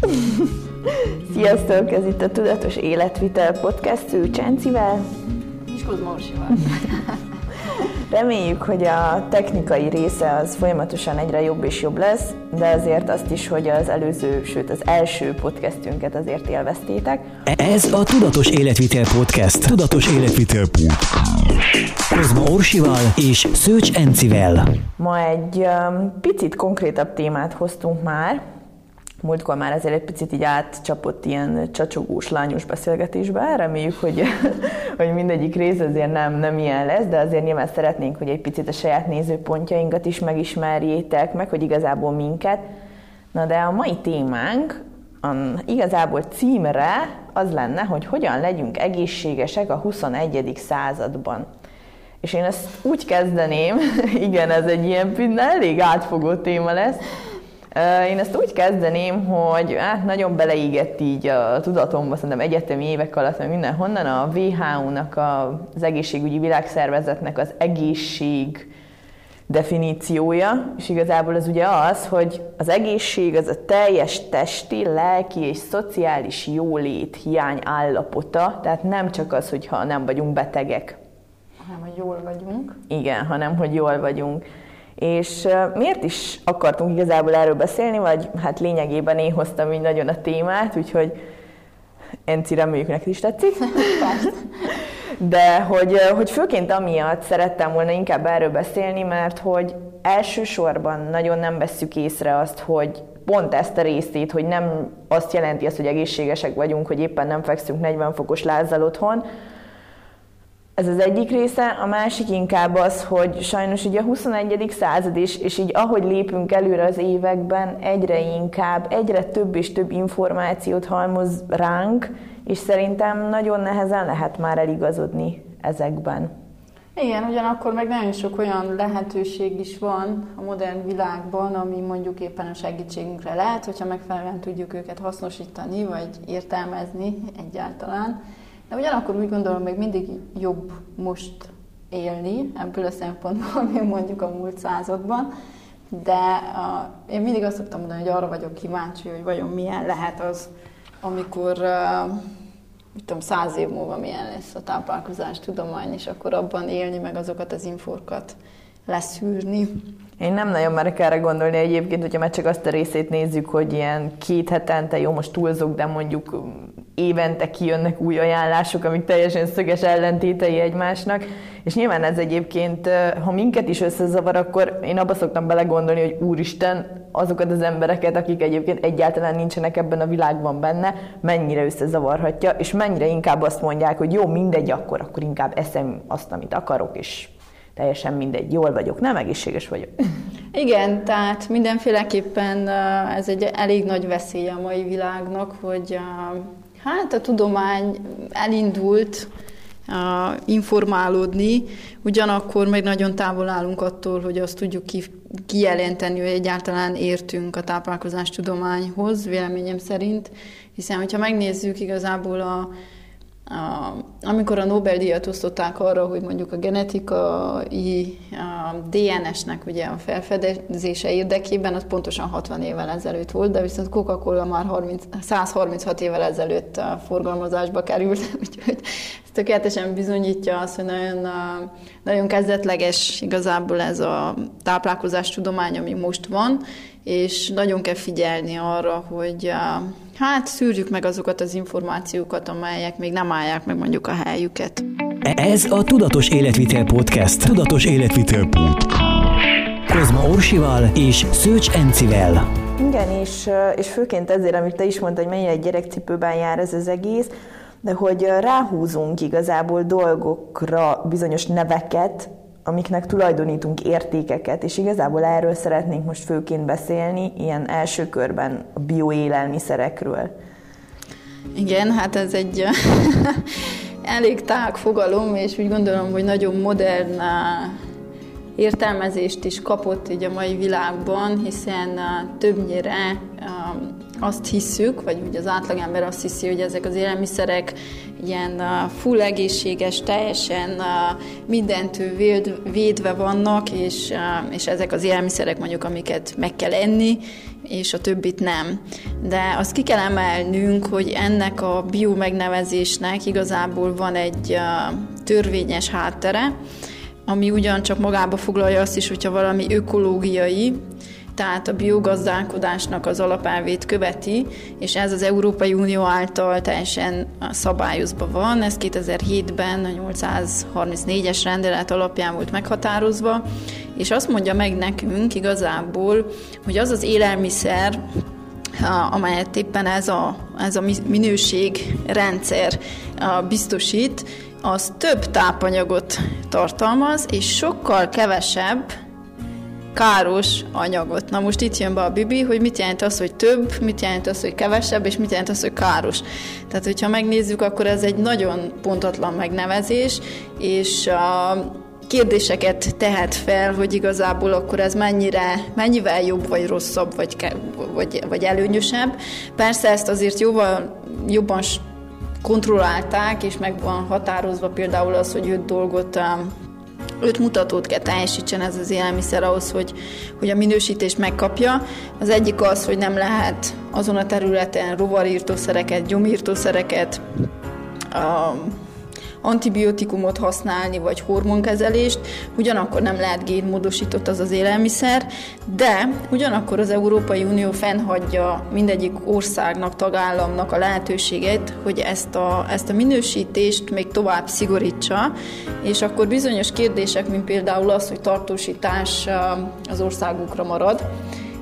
Sziasztok! Ez itt a Tudatos Életvitel podcast, ő Csencivel. És Kozmorsival. Reméljük, hogy a technikai része az folyamatosan egyre jobb és jobb lesz, de azért azt is, hogy az előző, sőt az első podcastünket azért élveztétek. Ez a Tudatos Életvitel Podcast. Tudatos Életvitel Podcast. Kozma Orsival és Szőcs Encivel. Ma egy um, picit konkrétabb témát hoztunk már, Múltkor már ezért egy picit így átcsapott ilyen csacsogós, lányos beszélgetésbe. Reméljük, hogy, hogy mindegyik rész azért nem, nem ilyen lesz, de azért nyilván szeretnénk, hogy egy picit a saját nézőpontjainkat is megismerjétek, meg hogy igazából minket. Na de a mai témánk a, igazából címre az lenne, hogy hogyan legyünk egészségesek a 21. században. És én ezt úgy kezdeném, igen, ez egy ilyen elég átfogó téma lesz, én ezt úgy kezdeném, hogy hát nagyon beleégett így a tudatomba, szerintem egyetemi évek alatt, mert mindenhonnan a WHO-nak, az egészségügyi világszervezetnek az egészség definíciója, és igazából ez ugye az, hogy az egészség az a teljes testi, lelki és szociális jólét hiány állapota, tehát nem csak az, hogyha nem vagyunk betegek. Hanem, hogy jól vagyunk. Igen, hanem, hogy jól vagyunk. És miért is akartunk igazából erről beszélni, vagy hát lényegében én hoztam így nagyon a témát, úgyhogy Enci, reméljük neked is tetszik. De hogy, hogy főként amiatt szerettem volna inkább erről beszélni, mert hogy elsősorban nagyon nem vesszük észre azt, hogy pont ezt a részét, hogy nem azt jelenti azt, hogy egészségesek vagyunk, hogy éppen nem fekszünk 40 fokos lázzal otthon, ez az egyik része, a másik inkább az, hogy sajnos ugye a 21. század is, és így ahogy lépünk előre az években, egyre inkább, egyre több és több információt halmoz ránk, és szerintem nagyon nehezen lehet már eligazodni ezekben. Igen, ugyanakkor meg nagyon sok olyan lehetőség is van a modern világban, ami mondjuk éppen a segítségünkre lehet, hogyha megfelelően tudjuk őket hasznosítani, vagy értelmezni egyáltalán. De ugyanakkor úgy gondolom, még mindig jobb most élni, ebből a szempontból, mint mondjuk a múlt században. De uh, én mindig azt szoktam mondani, hogy arra vagyok kíváncsi, hogy vajon milyen lehet az, amikor uh, mit tudom, száz év múlva milyen lesz a táplálkozás tudomány, és akkor abban élni, meg azokat az infókat leszűrni. Én nem nagyon merek erre gondolni egyébként, hogyha már csak azt a részét nézzük, hogy ilyen két hetente, jó, most túlzok, de mondjuk évente kijönnek új ajánlások, amik teljesen szöges ellentétei egymásnak, és nyilván ez egyébként, ha minket is összezavar, akkor én abba szoktam belegondolni, hogy úristen, azokat az embereket, akik egyébként egyáltalán nincsenek ebben a világban benne, mennyire összezavarhatja, és mennyire inkább azt mondják, hogy jó, mindegy, akkor, akkor inkább eszem azt, amit akarok, és teljesen mindegy, jól vagyok, nem egészséges vagyok. Igen, tehát mindenféleképpen ez egy elég nagy veszély a mai világnak, hogy hát a tudomány elindult informálódni, ugyanakkor meg nagyon távol állunk attól, hogy azt tudjuk kijelenteni, hogy egyáltalán értünk a táplálkozás tudományhoz, véleményem szerint, hiszen hogyha megnézzük igazából a, a, amikor a Nobel-díjat osztották arra, hogy mondjuk a genetikai DNS-nek ugye a felfedezése érdekében, az pontosan 60 évvel ezelőtt volt, de viszont Coca-Cola már 30, 136 évvel ezelőtt a forgalmazásba került, úgyhogy ez tökéletesen bizonyítja azt, hogy nagyon, nagyon kezdetleges igazából ez a táplálkozás tudomány, ami most van, és nagyon kell figyelni arra, hogy hát szűrjük meg azokat az információkat, amelyek még nem állják meg mondjuk a helyüket. Ez a Tudatos Életvitel Podcast. Tudatos Életvitel Podcast. Kozma Orsival és Szőcs Encivel. Igen, és, és főként ezért, amit te is mondtad, hogy mennyire egy gyerekcipőben jár ez az egész, de hogy ráhúzunk igazából dolgokra bizonyos neveket, amiknek tulajdonítunk értékeket, és igazából erről szeretnénk most főként beszélni, ilyen első körben a bioélelmiszerekről. Igen, hát ez egy elég tág fogalom, és úgy gondolom, hogy nagyon modern értelmezést is kapott így a mai világban, hiszen többnyire azt hiszük, vagy úgy az átlagember azt hiszi, hogy ezek az élelmiszerek ilyen full egészséges, teljesen mindentől védve vannak, és, és ezek az élelmiszerek mondjuk, amiket meg kell enni, és a többit nem. De azt ki kell emelnünk, hogy ennek a bio megnevezésnek igazából van egy törvényes háttere, ami ugyancsak magába foglalja azt is, hogyha valami ökológiai, tehát a biogazdálkodásnak az alapelvét követi, és ez az Európai Unió által teljesen szabályozva van. Ez 2007-ben a 834-es rendelet alapján volt meghatározva, és azt mondja meg nekünk igazából, hogy az az élelmiszer, amelyet éppen ez a, ez a minőségrendszer biztosít, az több tápanyagot tartalmaz, és sokkal kevesebb káros anyagot. Na most itt jön be a Bibi, hogy mit jelent az, hogy több, mit jelent az, hogy kevesebb, és mit jelent az, hogy káros. Tehát, hogyha megnézzük, akkor ez egy nagyon pontatlan megnevezés, és a kérdéseket tehet fel, hogy igazából akkor ez mennyire, mennyivel jobb, vagy rosszabb, vagy, vagy, vagy előnyösebb. Persze ezt azért jóval jobban kontrollálták, és meg van határozva például az, hogy öt dolgot öt mutatót kell teljesítsen ez az élelmiszer ahhoz, hogy, hogy a minősítést megkapja. Az egyik az, hogy nem lehet azon a területen rovarírtószereket, gyomírtószereket, antibiotikumot használni, vagy hormonkezelést, ugyanakkor nem lehet génmódosított az az élelmiszer, de ugyanakkor az Európai Unió fennhagyja mindegyik országnak, tagállamnak a lehetőséget, hogy ezt a, ezt a minősítést még tovább szigorítsa, és akkor bizonyos kérdések, mint például az, hogy tartósítás az országukra marad,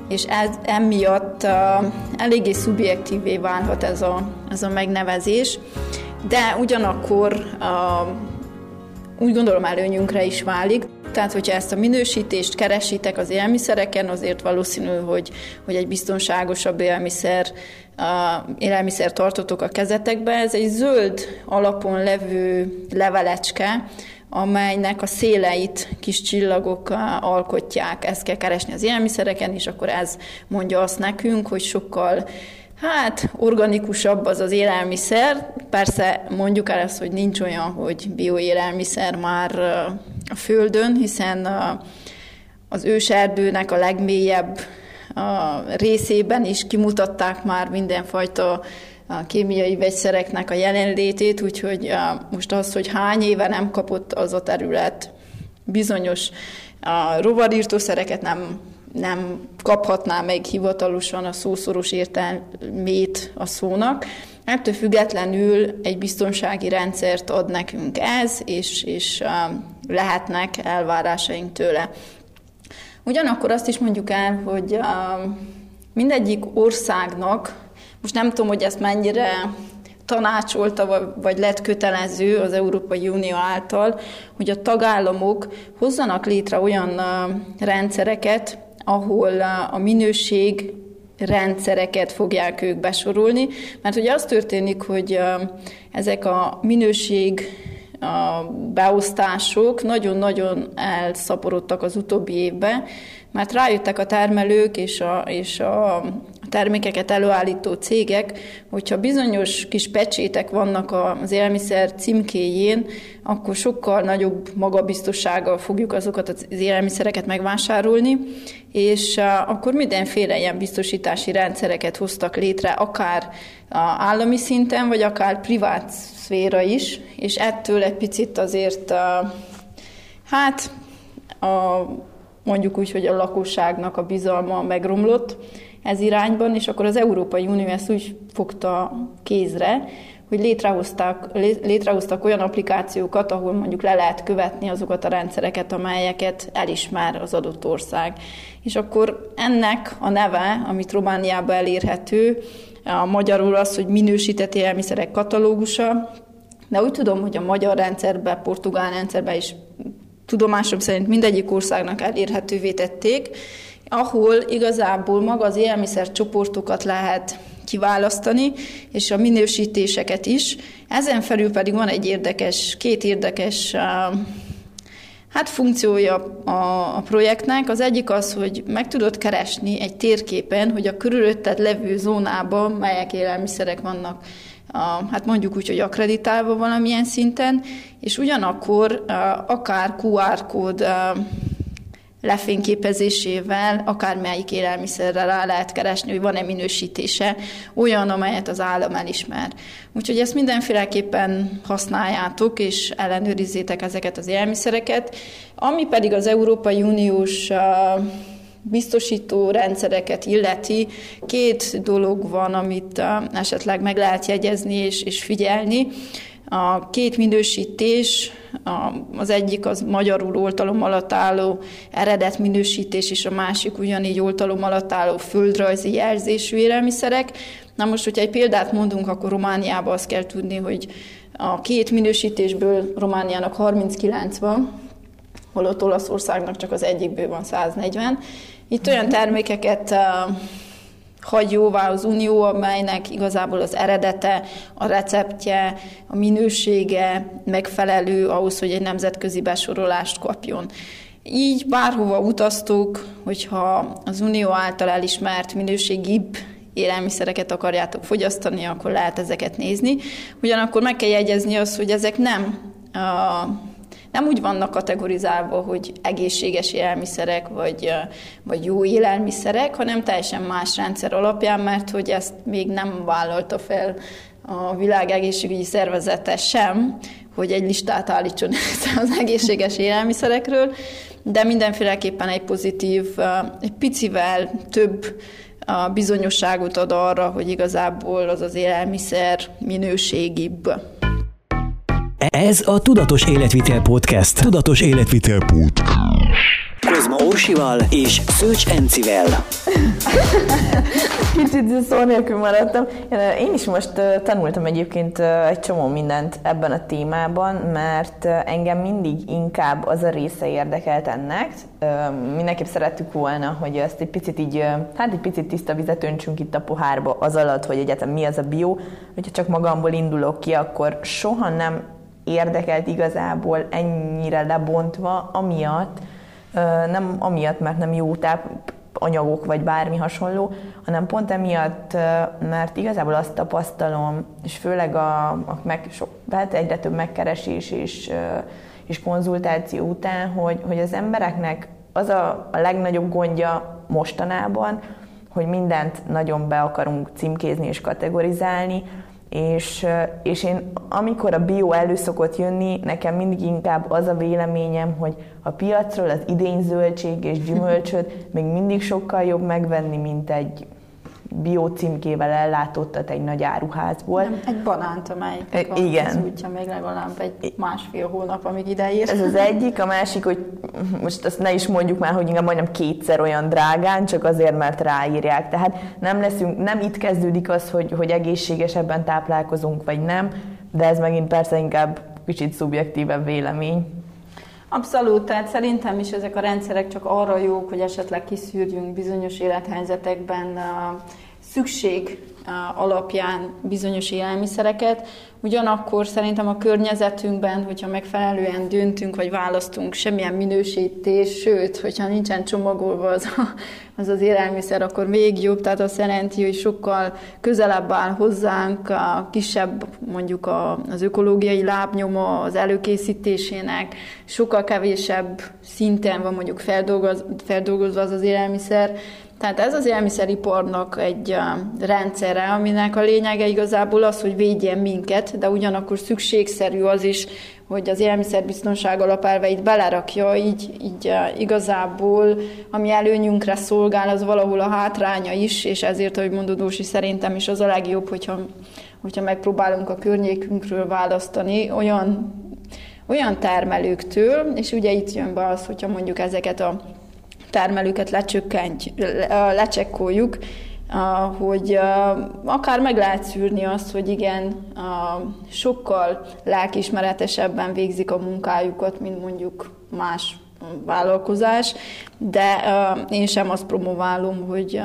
és ez, emiatt uh, eléggé szubjektívé válhat ez a, ez a megnevezés de ugyanakkor a, úgy gondolom előnyünkre is válik. Tehát, hogyha ezt a minősítést keresitek az élelmiszereken, azért valószínű, hogy, hogy egy biztonságosabb élelmiszer, a élelmiszer tartotok a kezetekbe. Ez egy zöld alapon levő levelecske, amelynek a széleit kis csillagok alkotják. Ezt kell keresni az élelmiszereken, és akkor ez mondja azt nekünk, hogy sokkal Hát, organikusabb az az élelmiszer. Persze mondjuk el ezt, hogy nincs olyan, hogy bioélelmiszer már a Földön, hiszen az őserdőnek a legmélyebb részében is kimutatták már mindenfajta kémiai vegyszereknek a jelenlétét, úgyhogy most az, hogy hány éve nem kapott az a terület bizonyos a rovarírtószereket nem nem kaphatná meg hivatalosan a szószoros értelmét a szónak. Ettől függetlenül egy biztonsági rendszert ad nekünk ez, és, és lehetnek elvárásaink tőle. Ugyanakkor azt is mondjuk el, hogy mindegyik országnak, most nem tudom, hogy ezt mennyire tanácsolta, vagy lett kötelező az Európai Unió által, hogy a tagállamok hozzanak létre olyan rendszereket, ahol a minőség rendszereket fogják ők besorolni, mert ugye az történik, hogy ezek a minőség a beosztások nagyon-nagyon elszaporodtak az utóbbi évben, mert rájöttek a termelők és a, és a termékeket előállító cégek, hogyha bizonyos kis pecsétek vannak az élelmiszer címkéjén, akkor sokkal nagyobb magabiztossággal fogjuk azokat az élelmiszereket megvásárolni, és akkor mindenféle ilyen biztosítási rendszereket hoztak létre, akár állami szinten, vagy akár privát szféra is, és ettől egy picit azért, hát a, mondjuk úgy, hogy a lakosságnak a bizalma megromlott, ez irányban, és akkor az Európai Unió ezt úgy fogta kézre, hogy létrehoztak, létrehoztak olyan applikációkat, ahol mondjuk le lehet követni azokat a rendszereket, amelyeket elismer az adott ország. És akkor ennek a neve, amit Romániában elérhető, a magyarul az, hogy minősített élelmiszerek katalógusa, de úgy tudom, hogy a magyar rendszerben, portugál rendszerben is tudomásom szerint mindegyik országnak elérhetővé tették, ahol igazából maga az élelmiszer csoportokat lehet kiválasztani, és a minősítéseket is. Ezen felül pedig van egy érdekes, két érdekes hát funkciója a, a projektnek. Az egyik az, hogy meg tudod keresni egy térképen, hogy a körülötted levő zónában melyek élelmiszerek vannak a, hát mondjuk úgy, hogy akreditálva valamilyen szinten, és ugyanakkor akár QR kód lefényképezésével akármelyik élelmiszerre rá lehet keresni, hogy van-e minősítése olyan, amelyet az állam elismer. Úgyhogy ezt mindenféleképpen használjátok, és ellenőrizzétek ezeket az élelmiszereket. Ami pedig az Európai Uniós biztosító rendszereket illeti, két dolog van, amit esetleg meg lehet jegyezni és, és figyelni. A két minősítés, az egyik az magyarul oltalom alatt álló eredet minősítés, és a másik ugyanígy oltalom alatt álló földrajzi jelzésű élelmiszerek. Na most, hogyha egy példát mondunk, akkor Romániában azt kell tudni, hogy a két minősítésből Romániának 39 van, holott Olaszországnak csak az egyikből van 140. Itt olyan termékeket hagy jóvá az Unió, amelynek igazából az eredete, a receptje, a minősége megfelelő ahhoz, hogy egy nemzetközi besorolást kapjon. Így bárhova utaztuk, hogyha az Unió által elismert minőségibb élelmiszereket akarjátok fogyasztani, akkor lehet ezeket nézni. Ugyanakkor meg kell jegyezni azt, hogy ezek nem a nem úgy vannak kategorizálva, hogy egészséges élelmiszerek, vagy, vagy jó élelmiszerek, hanem teljesen más rendszer alapján, mert hogy ezt még nem vállalta fel a világ egészségügyi szervezete sem, hogy egy listát állítson az egészséges élelmiszerekről, de mindenféleképpen egy pozitív, egy picivel több bizonyosságot ad arra, hogy igazából az az élelmiszer minőségibb. Ez a Tudatos Életvitel Podcast. Tudatos Életvitel Podcast. Kozma Orsival és Szőcs Encivel. Kicsit szó nélkül maradtam. Én is most tanultam egyébként egy csomó mindent ebben a témában, mert engem mindig inkább az a része érdekelt ennek. Mindenképp szerettük volna, hogy ezt egy picit így, hát egy picit tiszta vizet öntsünk itt a pohárba az alatt, hogy egyetem mi az a bio. Hogyha csak magamból indulok ki, akkor soha nem érdekelt igazából ennyire lebontva, amiatt, nem amiatt, mert nem jó anyagok vagy bármi hasonló, hanem pont emiatt, mert igazából azt tapasztalom, és főleg a, a meg, sok, hát egyre több megkeresés és, és konzultáció után, hogy, hogy az embereknek az a, a legnagyobb gondja mostanában, hogy mindent nagyon be akarunk címkézni és kategorizálni, és, és én amikor a bio elő szokott jönni, nekem mindig inkább az a véleményem, hogy a piacról az idényzöldség és gyümölcsöt még mindig sokkal jobb megvenni, mint egy bio címkével ellátottat egy nagy áruházból. Nem, egy banánt, amely e, igen. az útja még legalább egy másfél hónap, amíg ideér. Ez az egyik, a másik, hogy most azt ne is mondjuk már, hogy inkább majdnem kétszer olyan drágán, csak azért, mert ráírják. Tehát nem leszünk, nem itt kezdődik az, hogy, hogy egészségesebben táplálkozunk, vagy nem, de ez megint persze inkább kicsit szubjektívebb vélemény. Abszolút, tehát szerintem is ezek a rendszerek csak arra jók, hogy esetleg kiszűrjünk bizonyos élethelyzetekben szükség alapján bizonyos élelmiszereket. Ugyanakkor szerintem a környezetünkben, hogyha megfelelően döntünk, vagy választunk semmilyen minősítés, sőt, hogyha nincsen csomagolva az, a, az az élelmiszer, akkor még jobb. Tehát azt jelenti, hogy sokkal közelebb áll hozzánk, a kisebb mondjuk a, az ökológiai lábnyoma az előkészítésének, sokkal kevésebb szinten van mondjuk feldolgoz, feldolgozva az az élelmiszer, tehát ez az élelmiszeriparnak egy rendszere, aminek a lényege igazából az, hogy védjen minket, de ugyanakkor szükségszerű az is, hogy az élelmiszerbiztonság alapelveit belerakja, így, így igazából, ami előnyünkre szolgál, az valahol a hátránya is, és ezért, ahogy mondod, Ósi, szerintem is az a legjobb, hogyha, hogyha megpróbálunk a környékünkről választani olyan, olyan termelőktől, és ugye itt jön be az, hogyha mondjuk ezeket a termelőket lecsökkentjük, lecsekkoljuk, hogy akár meg lehet szűrni azt, hogy igen, sokkal lelkismeretesebben végzik a munkájukat, mint mondjuk más vállalkozás, de én sem azt promoválom, hogy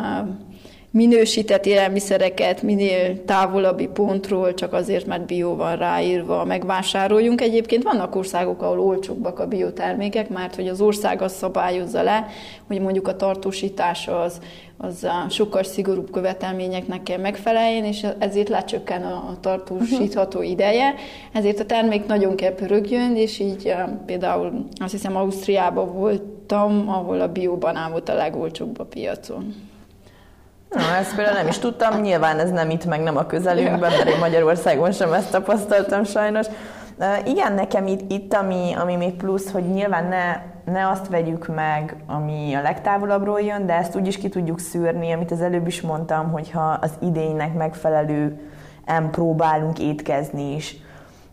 minősített élelmiszereket minél távolabbi pontról, csak azért, mert bió van ráírva, megvásároljunk. Egyébként vannak országok, ahol olcsóbbak a biotermékek, mert hogy az ország azt szabályozza le, hogy mondjuk a tartósítása az, az sokkal szigorúbb követelményeknek kell megfeleljen, és ezért lecsökken a tartósítható ideje. Ezért a termék nagyon kell pörögjön, és így például azt hiszem Ausztriában volt tudtam, ahol a biobanán volt a legolcsóbb a piacon. Na, ezt például nem is tudtam, nyilván ez nem itt, meg nem a közelünkben, mert én Magyarországon sem ezt tapasztaltam sajnos. Igen, nekem itt, itt ami, ami még plusz, hogy nyilván ne, ne azt vegyük meg, ami a legtávolabbról jön, de ezt úgy is ki tudjuk szűrni, amit az előbb is mondtam, hogyha az idénynek megfelelően próbálunk étkezni is.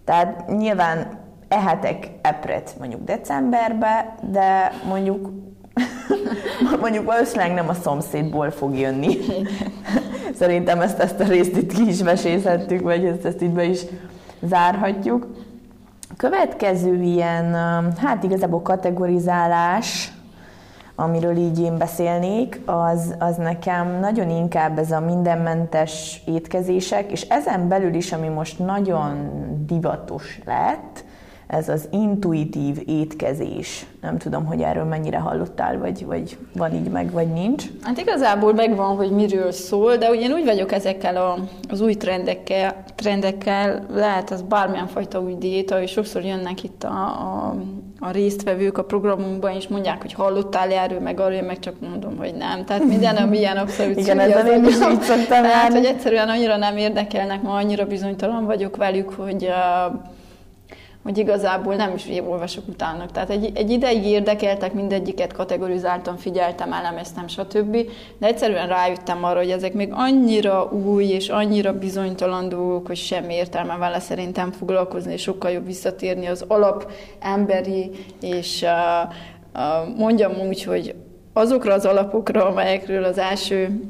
Tehát nyilván ehetek epret mondjuk decemberbe, de mondjuk mondjuk valószínűleg nem a szomszédból fog jönni. Szerintem ezt, ezt a részt itt ki is vesézhettük, vagy ezt, ezt itt be is zárhatjuk. Következő ilyen, hát igazából kategorizálás, amiről így én beszélnék, az, az nekem nagyon inkább ez a mindenmentes étkezések, és ezen belül is, ami most nagyon divatos lett, ez az intuitív étkezés. Nem tudom, hogy erről mennyire hallottál, vagy, vagy van így meg, vagy nincs. Hát igazából megvan, hogy miről szól, de ugyan úgy vagyok ezekkel a, az új trendekkel, trendekkel, lehet az bármilyen fajta új diéta, és sokszor jönnek itt a, a, a résztvevők a programunkban, és mondják, hogy hallottál erről, meg arról, én meg csak mondom, hogy nem. Tehát minden, ami ilyen abszolút Igen, ezzel én is így szoktam Tehát, hogy egyszerűen annyira nem érdekelnek, ma annyira bizonytalan vagyok velük, hogy uh, hogy igazából nem is olvasok utána. Tehát egy, egy ideig érdekeltek, mindegyiket kategorizáltam, figyeltem, elemeztem, stb. De egyszerűen rájöttem arra, hogy ezek még annyira új és annyira bizonytalan dolgok, hogy sem értelme vele szerintem foglalkozni, és sokkal jobb visszatérni az alap emberi, és uh, uh, mondjam úgy, hogy azokra az alapokra, amelyekről az első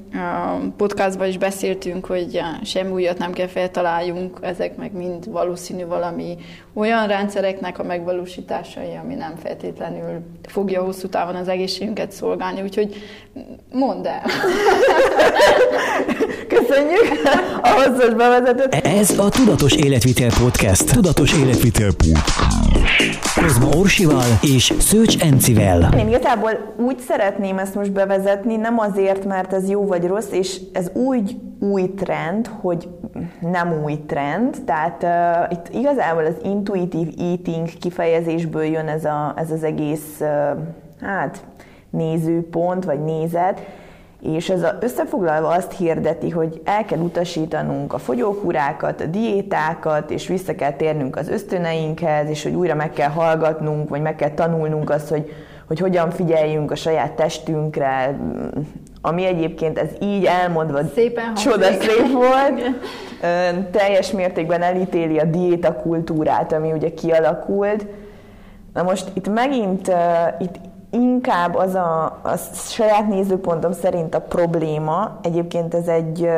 podcastban is beszéltünk, hogy semmi újat nem kell feltaláljunk, ezek meg mind valószínű valami olyan rendszereknek a megvalósításai, ami nem feltétlenül fogja hosszú távon az egészségünket szolgálni, úgyhogy mondd el! Köszönjük a hosszas bevezetőt! Ez a Tudatos Életvitel Podcast. Tudatos Életvitel Podcast. Kozma Orsival és Szőcs Encivel. Én igazából úgy szeretném ezt most bevezetni, nem azért, mert ez jó vagy rossz, és ez úgy új trend, hogy nem új trend, tehát uh, itt igazából az intuitív eating kifejezésből jön ez, a, ez az egész, uh, hát nézőpont, vagy nézet, és ez a, összefoglalva azt hirdeti, hogy el kell utasítanunk a fogyókúrákat, a diétákat, és vissza kell térnünk az ösztöneinkhez, és hogy újra meg kell hallgatnunk, vagy meg kell tanulnunk azt, hogy, hogy hogyan figyeljünk a saját testünkre, ami egyébként ez így elmondva Szépen csodaszép volt. Teljes mértékben elítéli a diéta kultúrát, ami ugye kialakult. Na most itt megint uh, itt inkább az a, a saját nézőpontom szerint a probléma, egyébként ez egy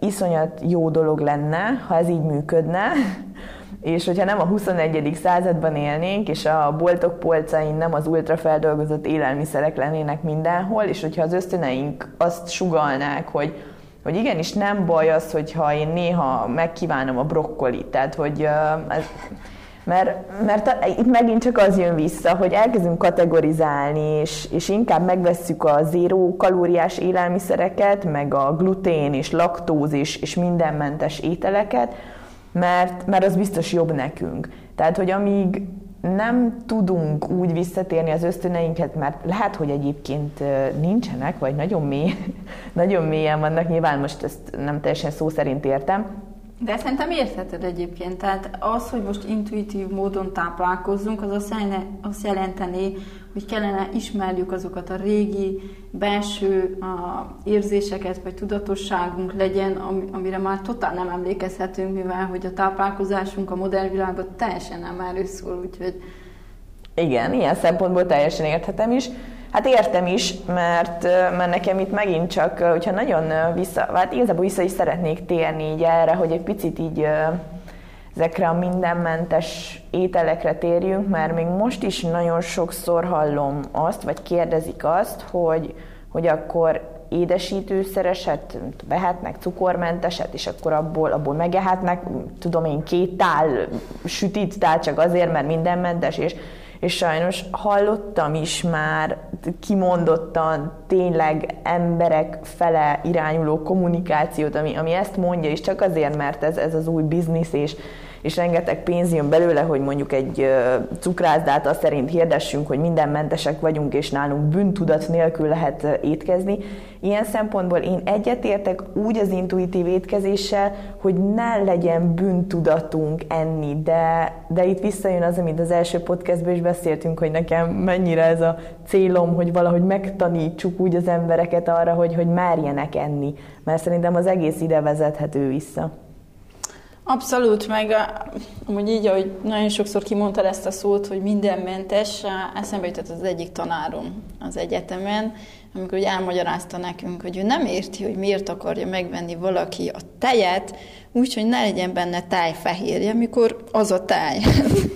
iszonyat jó dolog lenne, ha ez így működne, és hogyha nem a 21. században élnénk, és a boltok polcain nem az ultrafeldolgozott élelmiszerek lennének mindenhol, és hogyha az ösztöneink azt sugalnák, hogy hogy igenis nem baj az, hogyha én néha megkívánom a brokkolit, tehát hogy ez, mert, mert itt megint csak az jön vissza, hogy elkezdünk kategorizálni, és, és inkább megvesszük a zéró kalóriás élelmiszereket, meg a glutén és laktóz és, és mindenmentes ételeket, mert, mert az biztos jobb nekünk. Tehát, hogy amíg nem tudunk úgy visszatérni az ösztöneinket, mert lehet, hogy egyébként nincsenek, vagy nagyon, mély, nagyon mélyen vannak, nyilván most ezt nem teljesen szó szerint értem, de szerintem értheted egyébként, tehát az, hogy most intuitív módon táplálkozzunk, az azt, jelene, azt jelenteni, hogy kellene ismerjük azokat a régi belső a érzéseket, vagy tudatosságunk legyen, amire már totál nem emlékezhetünk, mivel hogy a táplálkozásunk a modern világban teljesen nem erről szól, úgyhogy... Igen, ilyen szempontból teljesen érthetem is. Hát értem is, mert, mert nekem itt megint csak, hogyha nagyon vissza, hát igazából vissza is szeretnék térni így erre, hogy egy picit így ezekre a mindenmentes ételekre térjünk, mert még most is nagyon sokszor hallom azt, vagy kérdezik azt, hogy, hogy akkor édesítőszereset vehetnek, cukormenteset, és akkor abból, abból megehetnek, tudom én, két tál sütit, tál csak azért, mert mindenmentes, és és sajnos hallottam is már kimondottan tényleg emberek fele irányuló kommunikációt, ami, ami ezt mondja, és csak azért, mert ez, ez az új biznisz, és, és rengeteg pénz jön belőle, hogy mondjuk egy cukrászdát azt szerint hirdessünk, hogy minden mentesek vagyunk, és nálunk bűntudat nélkül lehet étkezni. Ilyen szempontból én egyetértek úgy az intuitív étkezéssel, hogy ne legyen bűntudatunk enni, de, de itt visszajön az, amit az első podcastban is beszéltünk, hogy nekem mennyire ez a célom, hogy valahogy megtanítsuk úgy az embereket arra, hogy, hogy merjenek enni, mert szerintem az egész ide vezethető vissza. Abszolút, meg amúgy így, ahogy nagyon sokszor kimondtad ezt a szót, hogy mindenmentes, eszembe jutott az egyik tanárom az egyetemen, amikor úgy elmagyarázta nekünk, hogy ő nem érti, hogy miért akarja megvenni valaki a tejet, úgyhogy ne legyen benne tájfehérje, mikor az a táj.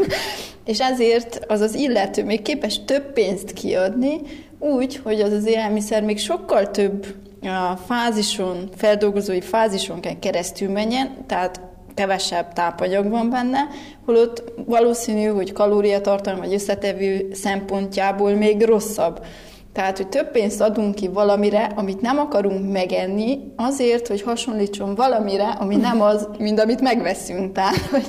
És ezért az az illető még képes több pénzt kiadni, úgy, hogy az az élelmiszer még sokkal több a fázison, feldolgozói fázison kell keresztül menjen, tehát kevesebb tápanyag van benne, holott valószínű, hogy kalóriatartalom vagy összetevő szempontjából még rosszabb. Tehát, hogy több pénzt adunk ki valamire, amit nem akarunk megenni, azért, hogy hasonlítson valamire, ami nem az, mint amit megveszünk. Tehát, hogy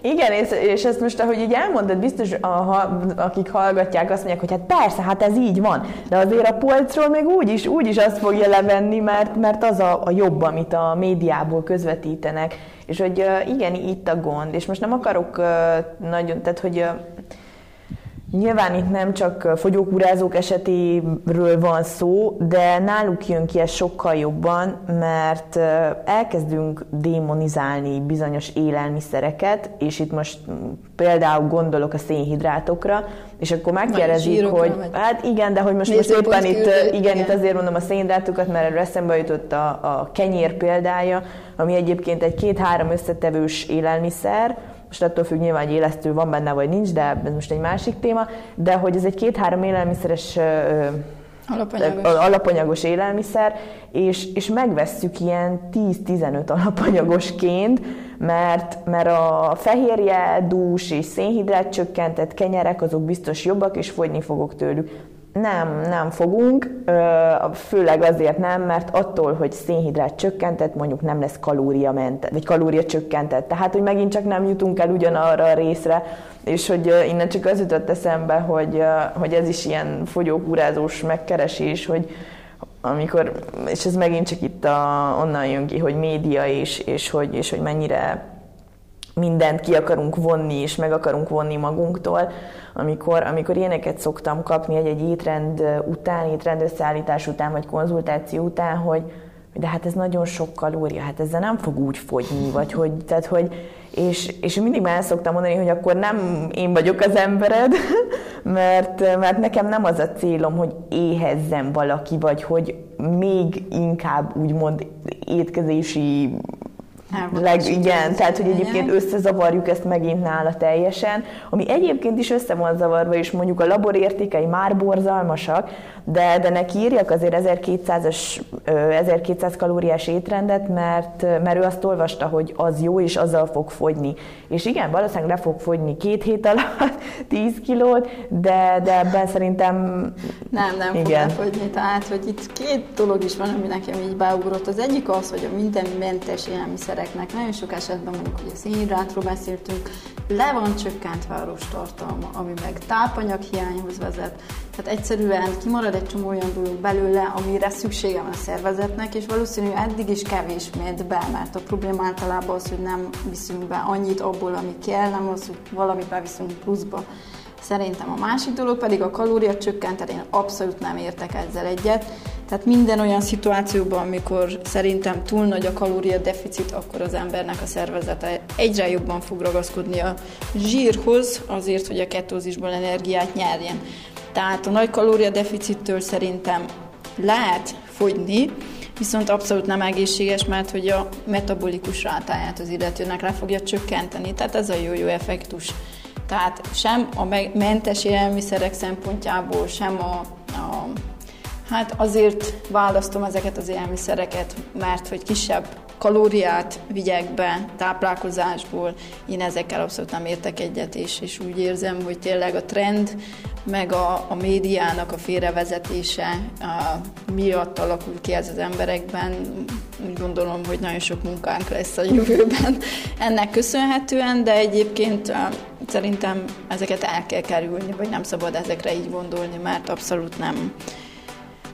igen, és, és ezt most, ahogy így elmondod, biztos, a, a, akik hallgatják, azt mondják, hogy hát persze, hát ez így van, de azért a polcról még úgy is, úgy is azt fogja levenni, mert, mert az a, a jobb, amit a médiából közvetítenek. És hogy igen, itt a gond, és most nem akarok nagyon, tehát hogy Nyilván itt nem csak fogyókúrázók esetéről van szó, de náluk jön ki ez sokkal jobban, mert elkezdünk démonizálni bizonyos élelmiszereket, és itt most például gondolok a szénhidrátokra, és akkor megkérdezik, hogy vagy. hát igen, de hogy most, most éppen itt, igen, igen, itt azért mondom a szénhidrátokat, mert erről eszembe jutott a, a kenyér példája, ami egyébként egy két-három összetevős élelmiszer, most attól függ nyilván, hogy élesztő van benne, vagy nincs, de ez most egy másik téma, de hogy ez egy két-három élelmiszeres Alapanyagos. alapanyagos élelmiszer, és, és megvesszük ilyen 10-15 alapanyagosként, mert, mert a fehérje, dús és szénhidrát csökkentett kenyerek azok biztos jobbak, és fogyni fogok tőlük. Nem, nem fogunk, főleg azért nem, mert attól, hogy szénhidrát csökkentett, mondjuk nem lesz kalóriament, vagy kalória csökkentett. Tehát, hogy megint csak nem jutunk el ugyanarra a részre, és hogy innen csak az jutott eszembe, hogy, hogy ez is ilyen fogyókúrázós megkeresés, hogy amikor, és ez megint csak itt a, onnan jön ki, hogy média és, és, hogy, és hogy mennyire mindent ki akarunk vonni, és meg akarunk vonni magunktól, amikor, amikor ilyeneket szoktam kapni egy-egy étrend után, étrend összeállítás után, vagy konzultáció után, hogy de hát ez nagyon sok kalória, hát ezzel nem fog úgy fogyni, vagy hogy, tehát hogy, és, és mindig már szoktam mondani, hogy akkor nem én vagyok az embered, mert, mert nekem nem az a célom, hogy éhezzem valaki, vagy hogy még inkább úgymond étkezési Leg, igen, tehát hogy egyébként összezavarjuk ezt megint nála teljesen, ami egyébként is össze van zavarva, és mondjuk a laborértékei már borzalmasak, de, de neki írjak azért 1200-as, 1200 kalóriás étrendet, mert, mert ő azt olvasta, hogy az jó, és azzal fog fogyni. És igen, valószínűleg le fog fogyni két hét alatt 10 kilót, de, de ebben szerintem... Nem, nem igen. fog lefogyni, tehát hogy itt két dolog is van, ami nekem így beugrott. Az egyik az, hogy a minden mentes élelmiszereknek nagyon sok esetben mondjuk, hogy a szénhidrátról beszéltünk, le van csökkentve a tartalma, ami meg tápanyaghiányhoz vezet, tehát egyszerűen kimarad egy csomó olyan dolog belőle, amire szüksége van a szervezetnek, és valószínű eddig is kevés ment be, mert a probléma általában az, hogy nem viszünk be annyit abból, ami kell, nem az, hogy valamit beviszünk pluszba. Szerintem a másik dolog pedig a kalória csökkentés, én abszolút nem értek ezzel egyet. Tehát minden olyan szituációban, amikor szerintem túl nagy a kalória deficit, akkor az embernek a szervezete egyre jobban fog ragaszkodni a zsírhoz, azért, hogy a ketózisból energiát nyerjen. Tehát a nagy kalóriadeficittől szerintem lehet fogyni, viszont abszolút nem egészséges, mert hogy a metabolikus rátáját az illetőnek le fogja csökkenteni. Tehát ez a jó-jó effektus. Tehát sem a mentes élelmiszerek szempontjából, sem a, a Hát azért választom ezeket az élelmiszereket, mert hogy kisebb kalóriát vigyek be táplálkozásból, én ezekkel abszolút nem értek egyet, és, és úgy érzem, hogy tényleg a trend meg a, a médiának a félrevezetése a, miatt alakul ki ez az emberekben. Úgy gondolom, hogy nagyon sok munkánk lesz a jövőben ennek köszönhetően, de egyébként szerintem ezeket el kell kerülni, vagy nem szabad ezekre így gondolni, mert abszolút nem,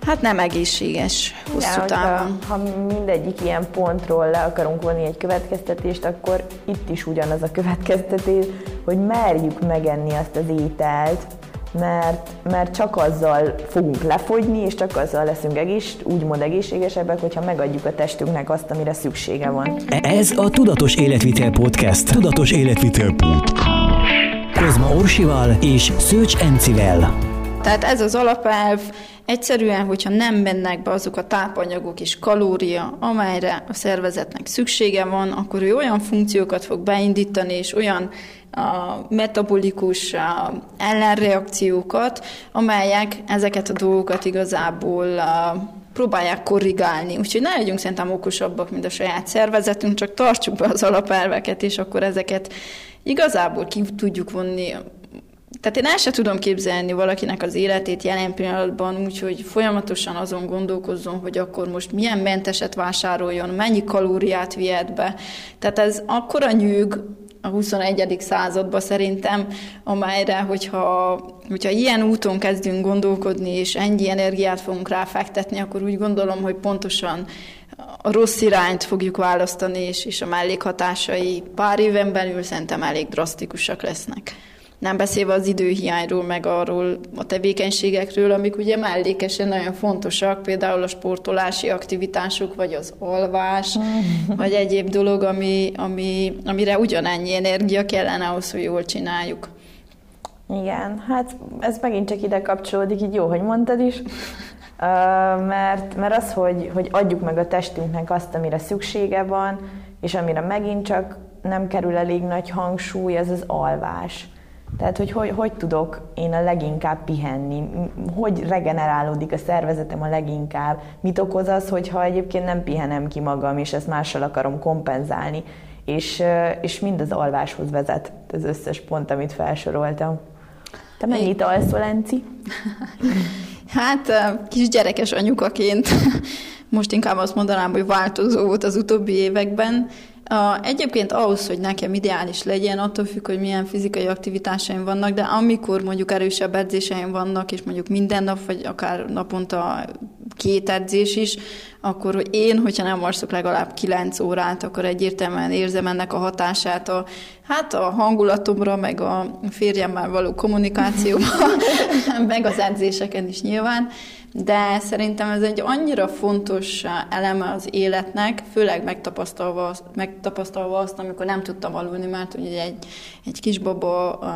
Hát nem egészséges hosszú ja, távon. Ha, ha mindegyik ilyen pontról le akarunk vonni egy következtetést, akkor itt is ugyanaz a következtetés, hogy merjük megenni azt az ételt, mert, mert csak azzal fogunk lefogyni, és csak azzal leszünk egész, úgymond egészségesebbek, hogyha megadjuk a testünknek azt, amire szüksége van. Ez a Tudatos Életvitel Podcast. Tudatos Életvitel Podcast. Kozma Orsival és Szőcs Encivel. Tehát ez az alapelv, egyszerűen, hogyha nem mennek be azok a tápanyagok és kalória, amelyre a szervezetnek szüksége van, akkor ő olyan funkciókat fog beindítani, és olyan a metabolikus a ellenreakciókat, amelyek ezeket a dolgokat igazából a, próbálják korrigálni. Úgyhogy ne legyünk szerintem okosabbak, mint a saját szervezetünk, csak tartsuk be az alapelveket, és akkor ezeket igazából ki tudjuk vonni tehát én el sem tudom képzelni valakinek az életét jelen pillanatban, úgyhogy folyamatosan azon gondolkozzon, hogy akkor most milyen menteset vásároljon, mennyi kalóriát vihet be. Tehát ez akkora nyűg a 21. században szerintem, amelyre, hogyha, hogyha ilyen úton kezdünk gondolkodni, és ennyi energiát fogunk ráfektetni, akkor úgy gondolom, hogy pontosan a rossz irányt fogjuk választani, és, és a mellékhatásai pár éven belül szerintem elég drasztikusak lesznek. Nem beszélve az időhiányról, meg arról a tevékenységekről, amik ugye mellékesen nagyon fontosak, például a sportolási aktivitások, vagy az alvás, vagy egyéb dolog, ami, ami, amire ugyanennyi energia kellene ahhoz, hogy jól csináljuk. Igen, hát ez megint csak ide kapcsolódik, így jó, hogy mondtad is, mert, mert az, hogy, hogy adjuk meg a testünknek azt, amire szüksége van, és amire megint csak nem kerül elég nagy hangsúly, ez az alvás. Tehát, hogy, hogy hogy tudok én a leginkább pihenni, hogy regenerálódik a szervezetem a leginkább, mit okoz az, hogyha egyébként nem pihenem ki magam, és ezt mással akarom kompenzálni, és, és mind az alváshoz vezet az összes pont, amit felsoroltam. Te mennyit alszol, Enci? Hát kis gyerekes anyukaként most inkább azt mondanám, hogy változó volt az utóbbi években. Egyébként ahhoz, hogy nekem ideális legyen, attól függ, hogy milyen fizikai aktivitásaim vannak, de amikor mondjuk erősebb edzéseim vannak, és mondjuk minden nap, vagy akár naponta két edzés is, akkor én, hogyha nem alszok legalább kilenc órát, akkor egyértelműen érzem ennek a hatását a, hát a hangulatomra, meg a férjemmel való kommunikációban, meg az edzéseken is nyilván de szerintem ez egy annyira fontos eleme az életnek, főleg megtapasztalva, megtapasztalva azt, amikor nem tudtam aludni, mert ugye egy, egy kisbaba uh,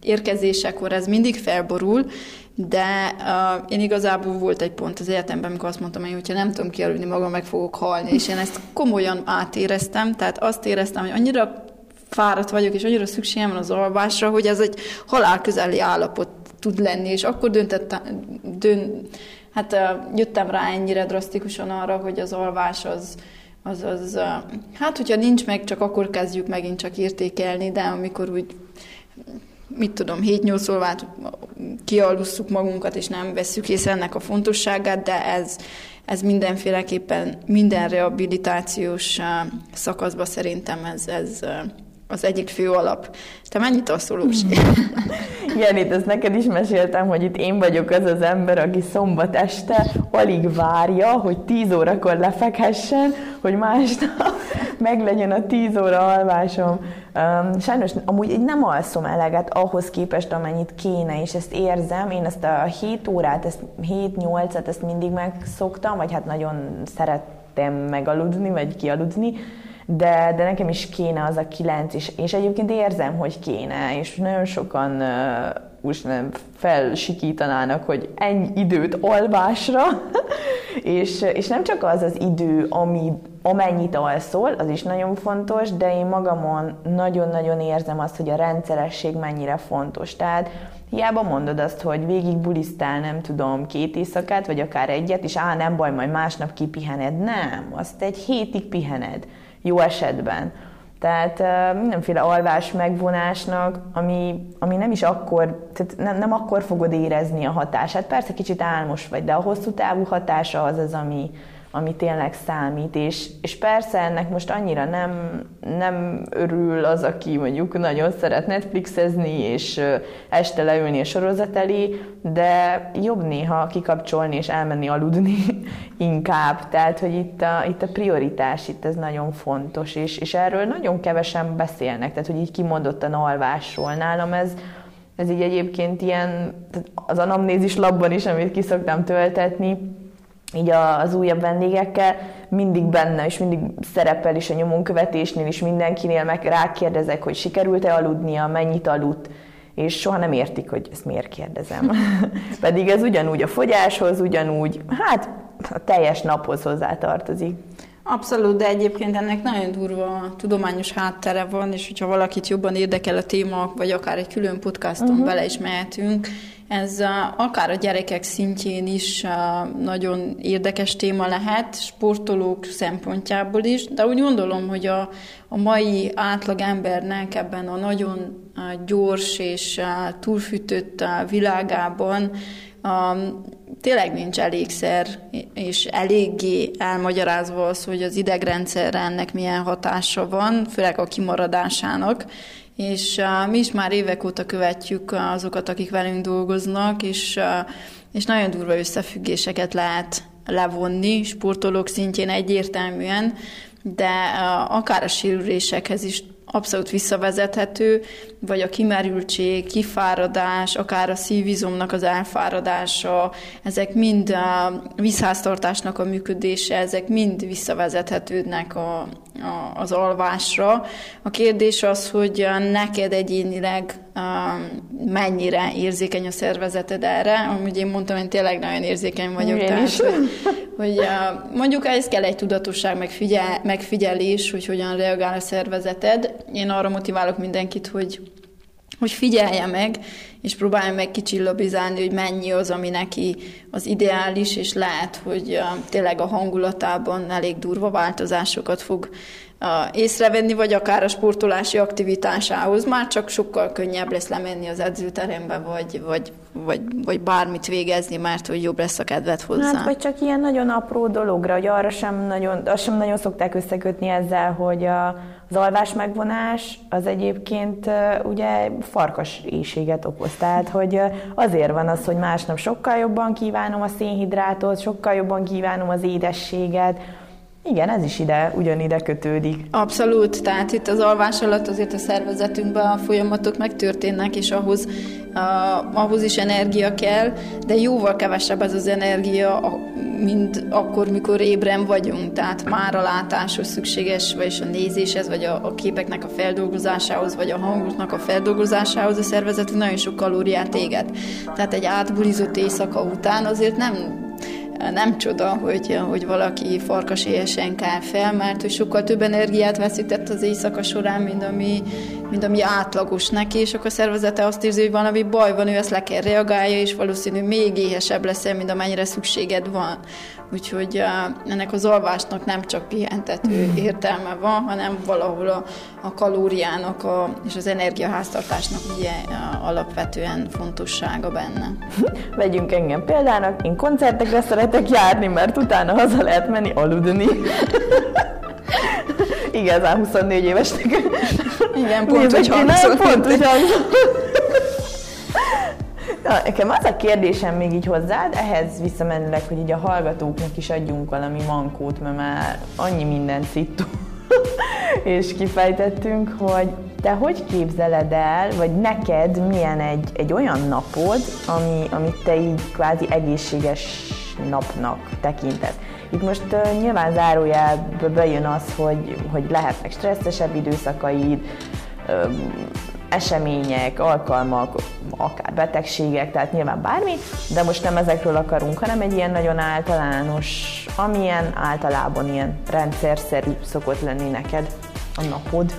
érkezésekor ez mindig felborul, de uh, én igazából volt egy pont az életemben, amikor azt mondtam, hogy hogyha nem tudom kialudni magam, meg fogok halni, és én ezt komolyan átéreztem, tehát azt éreztem, hogy annyira fáradt vagyok, és annyira szükségem van az alvásra, hogy ez egy halálközeli állapot tud lenni, és akkor döntettem, dön, hát jöttem rá ennyire drasztikusan arra, hogy az alvás az, az, az, hát hogyha nincs meg, csak akkor kezdjük megint csak értékelni, de amikor úgy mit tudom, 7-8 órát kialusszuk magunkat, és nem veszük észre ennek a fontosságát, de ez, ez mindenféleképpen minden rehabilitációs szakaszban szerintem ez, ez az egyik fő alap. Te mennyit alszol, Lósi? itt ezt neked is meséltem, hogy itt én vagyok az az ember, aki szombat este alig várja, hogy 10 órakor lefekhessen, hogy másnap meglegyen a 10 óra alvásom. Um, sajnos amúgy így nem alszom eleget ahhoz képest, amennyit kéne, és ezt érzem. Én ezt a 7 órát, ezt 7-8-et ezt mindig megszoktam, vagy hát nagyon szerettem megaludni, vagy kialudni, de, de nekem is kéne az a kilenc, és, és egyébként érzem, hogy kéne, és nagyon sokan most nem felsikítanának, hogy ennyi időt alvásra, és, és nem csak az az idő, ami, amennyit alszol, az is nagyon fontos, de én magamon nagyon-nagyon érzem azt, hogy a rendszeresség mennyire fontos. Tehát hiába mondod azt, hogy végig bulisztál, nem tudom, két éjszakát, vagy akár egyet, és á, nem baj, majd másnap kipihened. Nem, azt egy hétig pihened jó esetben. Tehát mindenféle alvás megvonásnak, ami, ami nem is akkor, tehát nem, nem akkor fogod érezni a hatását. Persze kicsit álmos vagy, de a hosszú távú hatása az az, ami, ami tényleg számít, és, és persze ennek most annyira nem, nem örül az, aki mondjuk nagyon szeret Netflixezni, és este leülni a sorozat elé, de jobb néha kikapcsolni és elmenni aludni inkább. Tehát, hogy itt a, itt a prioritás, itt ez nagyon fontos, és, és erről nagyon kevesen beszélnek, tehát, hogy így kimondottan alvásról. Nálam ez, ez így egyébként ilyen, az anamnézis labban is, amit ki szoktam töltetni, így az újabb vendégekkel, mindig benne, és mindig szerepel is a nyomonkövetésnél is mindenkinél, meg rákérdezek, hogy sikerült-e aludnia, mennyit aludt, és soha nem értik, hogy ezt miért kérdezem. Pedig ez ugyanúgy a fogyáshoz, ugyanúgy, hát a teljes naphoz hozzátartozik. Abszolút, de egyébként ennek nagyon durva tudományos háttere van, és hogyha valakit jobban érdekel a téma, vagy akár egy külön podcaston uh-huh. bele is mehetünk, ez akár a gyerekek szintjén is nagyon érdekes téma lehet, sportolók szempontjából is, de úgy gondolom, hogy a, a mai átlagembernek ebben a nagyon gyors és túlfűtött világában tényleg nincs elégszer, és eléggé elmagyarázva az, hogy az idegrendszerre ennek milyen hatása van, főleg a kimaradásának, és uh, mi is már évek óta követjük azokat, akik velünk dolgoznak, és, uh, és nagyon durva összefüggéseket lehet levonni sportolók szintjén egyértelműen, de uh, akár a sérülésekhez is abszolút visszavezethető, vagy a kimerültség, kifáradás, akár a szívizomnak az elfáradása, ezek mind a vízháztartásnak a működése, ezek mind visszavezethetődnek a, a, az alvásra. A kérdés az, hogy neked egyénileg mennyire érzékeny a szervezeted erre. Amúgy én mondtam, hogy tényleg nagyon érzékeny vagyok. Én tehát, is. Hogy, hogy mondjuk ez kell egy tudatosság, megfigyel, megfigyelés, hogy hogyan reagál a szervezeted. Én arra motiválok mindenkit, hogy hogy figyelje meg, és próbálja meg kicsillabizálni, hogy mennyi az, ami neki az ideális, és lehet, hogy tényleg a hangulatában elég durva változásokat fog észrevenni, vagy akár a sportolási aktivitásához már csak sokkal könnyebb lesz lemenni az edzőterembe, vagy, vagy, vagy, vagy bármit végezni, mert hogy jobb lesz a kedved hozzá. Hát, vagy csak ilyen nagyon apró dologra, hogy arra sem nagyon, azt sem nagyon szokták összekötni ezzel, hogy a, az alvás megvonás az egyébként ugye farkas éjséget okoz. Tehát, hogy azért van az, hogy másnap sokkal jobban kívánom a szénhidrátot, sokkal jobban kívánom az édességet, igen, ez is ide, ugyanide kötődik. Abszolút, tehát itt az alvás alatt azért a szervezetünkben a folyamatok megtörténnek, és ahhoz, a, ahhoz is energia kell, de jóval kevesebb ez az energia, mint akkor, mikor ébren vagyunk. Tehát már a látáshoz szükséges, vagy a nézéshez, vagy a, a képeknek a feldolgozásához, vagy a hangoknak a feldolgozásához a szervezetünk nagyon sok kalóriát éget. Tehát egy átbulizott éjszaka után azért nem nem csoda, hogy, hogy valaki farkasélyesen kell fel, mert hogy sokkal több energiát veszített az éjszaka során, mint ami, mint ami átlagos neki, és akkor a szervezete azt érzi, hogy valami baj van, ő ezt le kell reagálja, és valószínű még éhesebb lesz, mint amennyire szükséged van. Úgyhogy ennek az alvásnak nem csak pihentető értelme van, hanem valahol a, a kalóriának a, és az energiaháztartásnak ugye alapvetően fontossága benne. Vegyünk engem példának, én koncertekre szeretek járni, mert utána haza lehet menni aludni. Igazán 24 évesnek. Igen, pont, hogy hangzott. Pont, hogy Na, nekem az a kérdésem még így hozzád, ehhez visszamenőleg, hogy így a hallgatóknak is adjunk valami mankót, mert már annyi mindent szittunk és kifejtettünk, hogy te hogy képzeled el, vagy neked milyen egy, egy olyan napod, ami, amit te így kvázi egészséges napnak tekinted. Itt most uh, nyilván zárójelbe bejön az, hogy, hogy lehetnek stresszesebb időszakaid, események, alkalmak, akár betegségek, tehát nyilván bármi, de most nem ezekről akarunk, hanem egy ilyen nagyon általános, amilyen általában ilyen rendszerszerű szokott lenni neked a napod.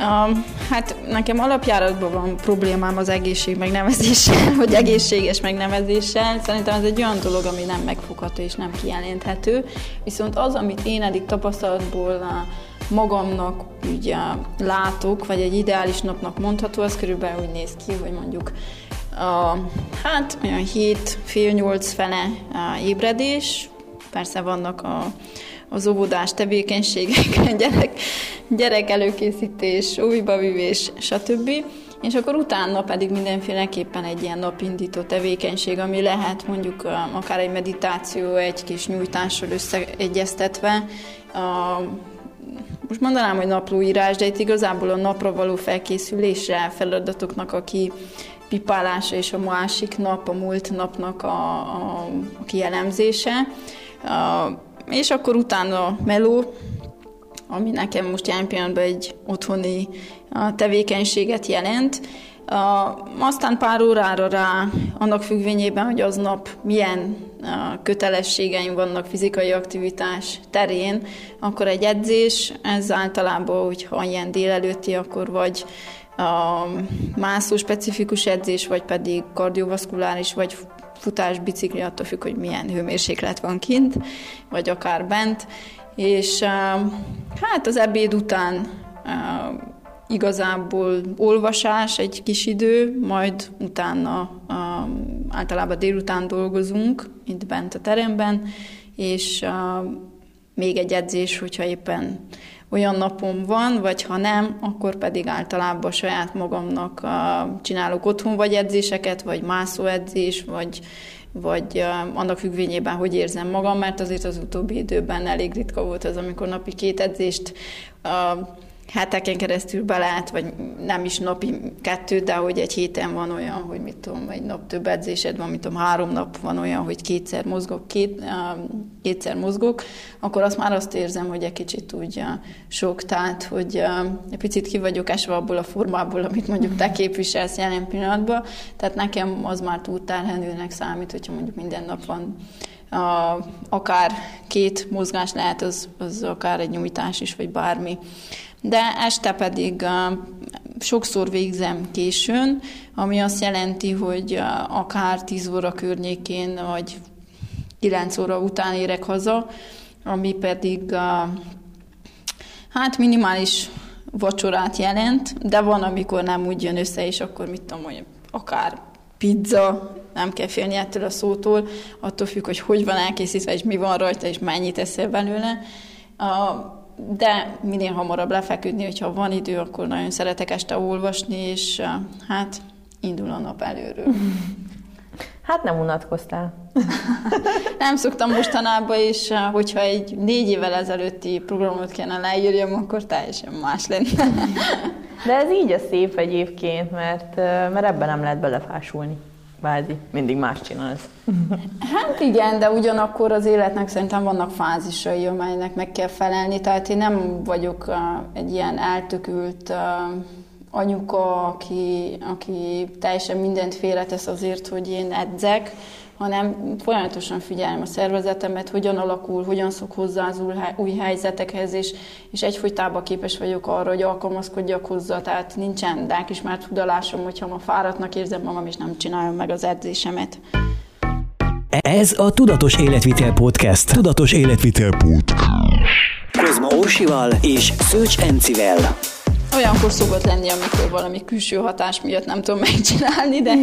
Um, hát nekem alapjáratban van problémám az egészség megnevezéssel, vagy egészséges megnevezéssel. Szerintem ez egy olyan dolog, ami nem megfogható és nem kijelenthető. Viszont az, amit én eddig tapasztalatból magamnak ugye látok, vagy egy ideális napnak mondható, az körülbelül úgy néz ki, hogy mondjuk a, hát olyan 7, fél 8 fele a ébredés, persze vannak a, az óvodás tevékenységek, gyerek, gyerek előkészítés, újbavívés, stb. És akkor utána pedig mindenféleképpen egy ilyen napindító tevékenység, ami lehet mondjuk akár egy meditáció, egy kis nyújtással összeegyeztetve, most mondanám, hogy naplóírás, de itt igazából a napra való felkészülésre, feladatoknak a ki pipálása és a másik nap, a múlt napnak a, a, a kielemzése. A, és akkor utána meló, ami nekem most jelen pillanatban egy otthoni tevékenységet jelent. Aztán pár órára rá, annak függvényében, hogy aznap milyen kötelességeim vannak fizikai aktivitás terén, akkor egy edzés, ez általában, hogyha ilyen délelőtti, akkor vagy a mászó specifikus edzés, vagy pedig kardiovaszkuláris, vagy futás, bicikli, attól függ, hogy milyen hőmérséklet van kint, vagy akár bent. És hát az ebéd után igazából olvasás egy kis idő, majd utána általában délután dolgozunk itt bent a teremben, és még egy edzés, hogyha éppen olyan napom van, vagy ha nem, akkor pedig általában saját magamnak csinálok otthon vagy edzéseket, vagy mászóedzés, vagy, vagy annak függvényében, hogy érzem magam, mert azért az utóbbi időben elég ritka volt az, amikor napi két edzést heteken keresztül belát, vagy nem is napi kettő, de hogy egy héten van olyan, hogy mit tudom, egy nap több edzésed van, mit tudom, három nap van olyan, hogy kétszer mozgok, két, kétszer mozgok, akkor azt már azt érzem, hogy egy kicsit úgy sok, tehát, hogy egy picit ki vagyok esve abból a formából, amit mondjuk te képviselsz jelen pillanatban, tehát nekem az már túl terhelőnek számít, hogyha mondjuk minden nap van a, akár két mozgás lehet, az, az akár egy nyújtás is, vagy bármi de este pedig sokszor végzem későn, ami azt jelenti, hogy akár 10 óra környékén, vagy 9 óra után érek haza, ami pedig hát minimális vacsorát jelent, de van, amikor nem úgy jön össze, és akkor mit tudom, hogy akár pizza, nem kell félni ettől a szótól, attól függ, hogy hogy van elkészítve, és mi van rajta, és mennyit eszel belőle. De minél hamarabb lefeküdni, hogyha van idő, akkor nagyon szeretek este olvasni, és hát indul a nap előről. Hát nem unatkoztál. nem szoktam mostanában, és hogyha egy négy évvel ezelőtti programot kéne leírjam, akkor teljesen más lenne. De ez így a szép egyébként, mert, mert ebben nem lehet belefásulni. Bádi, mindig más csinálsz. Hát igen, de ugyanakkor az életnek szerintem vannak fázisai, amelynek meg kell felelni, tehát én nem vagyok egy ilyen eltökült anyuka, aki, aki teljesen mindent félretesz azért, hogy én edzek, hanem folyamatosan figyelem a szervezetemet, hogyan alakul, hogyan szok hozzá az új helyzetekhez, és, és egyfolytában képes vagyok arra, hogy alkalmazkodjak hozzá, tehát nincsen dákismert hudalásom, hogyha ma fáradtnak érzem magam, és nem csinálom meg az edzésemet. Ez a Tudatos Életvitel Podcast. Tudatos Életvitel Podcast. Kozma Orsival és Szőcs Encivel. Olyankor szokott lenni, amikor valami külső hatás miatt nem tudom megcsinálni, de,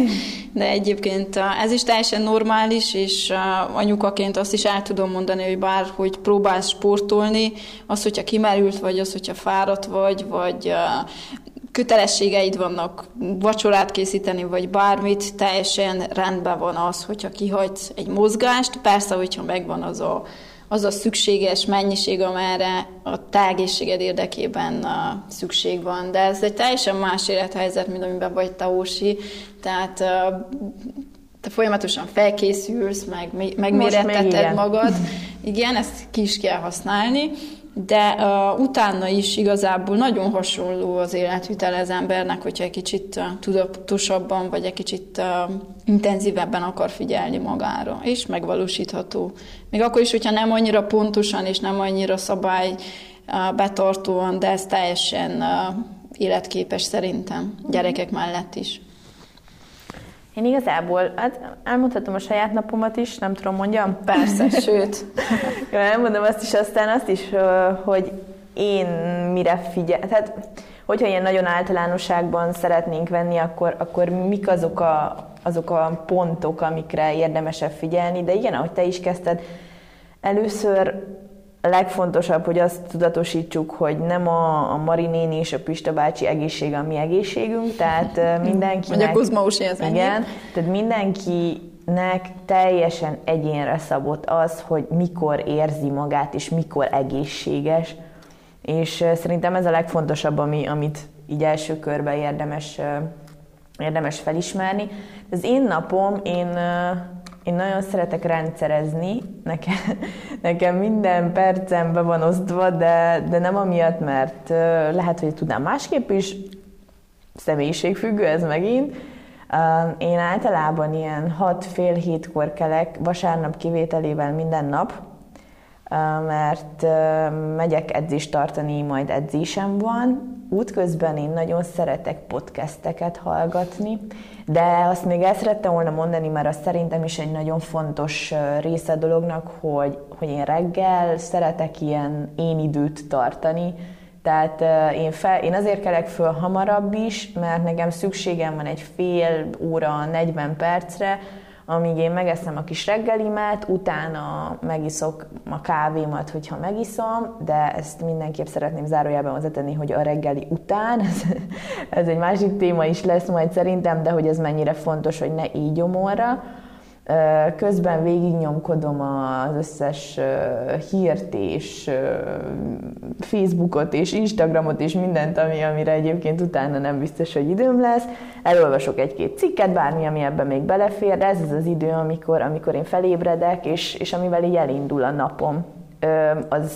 de egyébként ez is teljesen normális, és anyukaként azt is el tudom mondani, hogy bár hogy próbálsz sportolni, az, hogyha kimerült vagy, az, hogyha fáradt vagy, vagy kötelességeid vannak vacsorát készíteni, vagy bármit, teljesen rendben van az, hogyha kihagysz egy mozgást. Persze, hogyha megvan az a az a szükséges mennyiség, amerre a te egészséged érdekében a szükség van. De ez egy teljesen más élethelyzet, mint amiben vagy te, Ósi. Tehát te folyamatosan felkészülsz, meg megméretteted magad. Igen, ezt ki is kell használni, de uh, utána is igazából nagyon hasonló az életvitel az embernek, hogyha egy kicsit uh, tudatosabban, vagy egy kicsit uh, intenzívebben akar figyelni magára, és megvalósítható. Még akkor is, hogyha nem annyira pontosan, és nem annyira szabály uh, betartóan, de ez teljesen uh, életképes szerintem, gyerekek mellett is. Én igazából, hát elmondhatom a saját napomat is, nem tudom, mondjam? Persze, sőt. Jó, elmondom azt is, aztán azt is, hogy én mire figyel, tehát hogyha ilyen nagyon általánosságban szeretnénk venni, akkor, akkor mik azok a, azok a pontok, amikre érdemesebb figyelni, de igen, ahogy te is kezdted, először legfontosabb, hogy azt tudatosítsuk, hogy nem a, a Marinéni és a Pista bácsi egészség a mi egészségünk, tehát mindenkinek... Vagy a Kozmausi az Igen, tehát mindenkinek teljesen egyénre szabott az, hogy mikor érzi magát, és mikor egészséges. És szerintem ez a legfontosabb, ami, amit így első körben érdemes, érdemes felismerni. Az én napom, én én nagyon szeretek rendszerezni, nekem, nekem minden percem be van osztva, de, de nem amiatt, mert lehet, hogy tudnám másképp is, személyiségfüggő ez megint. Én általában ilyen 6 fél hétkor kelek, vasárnap kivételével minden nap, mert megyek edzést tartani, majd edzésem van. Útközben én nagyon szeretek podcasteket hallgatni, de azt még el szerettem volna mondani, mert az szerintem is egy nagyon fontos része a dolognak, hogy, hogy én reggel szeretek ilyen én időt tartani, tehát én, fel, én azért kelek föl hamarabb is, mert nekem szükségem van egy fél óra, 40 percre, amíg én megeszem a kis reggelimet, utána megiszok a kávémat, hogyha megiszom, de ezt mindenképp szeretném zárójában hozzátenni, hogy a reggeli után, ez, ez egy másik téma is lesz majd szerintem, de hogy ez mennyire fontos, hogy ne így gyomorra, Közben végignyomkodom az összes hírt és Facebookot és Instagramot és mindent, ami, amire egyébként utána nem biztos, hogy időm lesz. Elolvasok egy-két cikket, bármi, ami ebben még belefér, de ez az az idő, amikor, amikor én felébredek, és, és amivel így elindul a napom. Az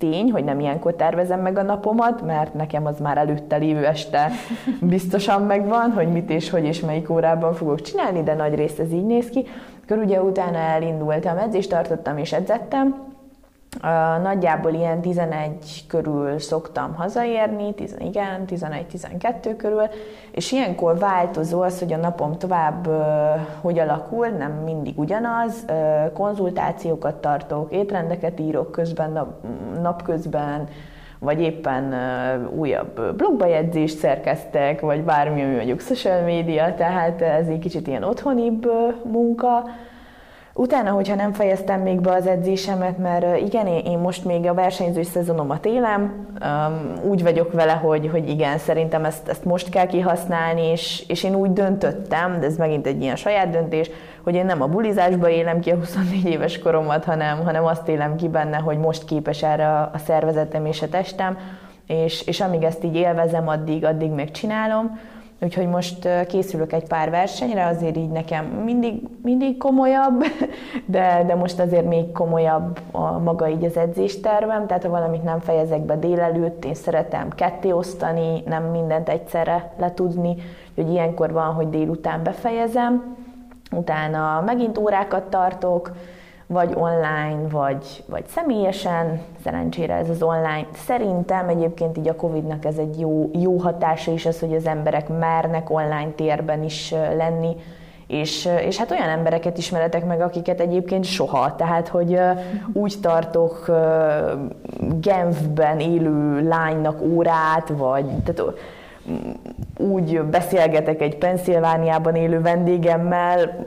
tény, hogy nem ilyenkor tervezem meg a napomat, mert nekem az már előtte lévő este biztosan megvan, hogy mit és hogy és melyik órában fogok csinálni, de nagy részt ez így néz ki. Akkor ugye utána elindultam, edzést tartottam és edzettem, nagyjából ilyen 11 körül szoktam hazaérni, tiz, igen, 11-12 körül, és ilyenkor változó az, hogy a napom tovább hogy alakul, nem mindig ugyanaz, konzultációkat tartok, étrendeket írok közben, nap, napközben, vagy éppen újabb blogbajegyzést szerkeztek, vagy bármi, ami mondjuk social media, tehát ez egy kicsit ilyen otthonibb munka, Utána, hogyha nem fejeztem még be az edzésemet, mert igen, én most még a versenyzős szezonomat élem, úgy vagyok vele, hogy, hogy igen, szerintem ezt, ezt most kell kihasználni, és, és én úgy döntöttem, de ez megint egy ilyen saját döntés, hogy én nem a bulizásba élem ki a 24 éves koromat, hanem, hanem azt élem ki benne, hogy most képes erre a szervezetem és a testem, és, és amíg ezt így élvezem, addig, addig még csinálom. Úgyhogy most készülök egy pár versenyre, azért így nekem mindig, mindig komolyabb, de, de most azért még komolyabb a maga így az edzéstervem, tehát ha valamit nem fejezek be délelőtt, én szeretem ketté osztani, nem mindent egyszerre letudni, hogy ilyenkor van, hogy délután befejezem, utána megint órákat tartok, vagy online, vagy, vagy személyesen, szerencsére ez az online. Szerintem egyébként így a Covid-nak ez egy jó, jó hatása is az, hogy az emberek mernek online térben is lenni, és, és hát olyan embereket ismeretek meg, akiket egyébként soha. Tehát, hogy úgy tartok Genfben élő lánynak órát, vagy tehát úgy beszélgetek egy Pennsylvániában élő vendégemmel,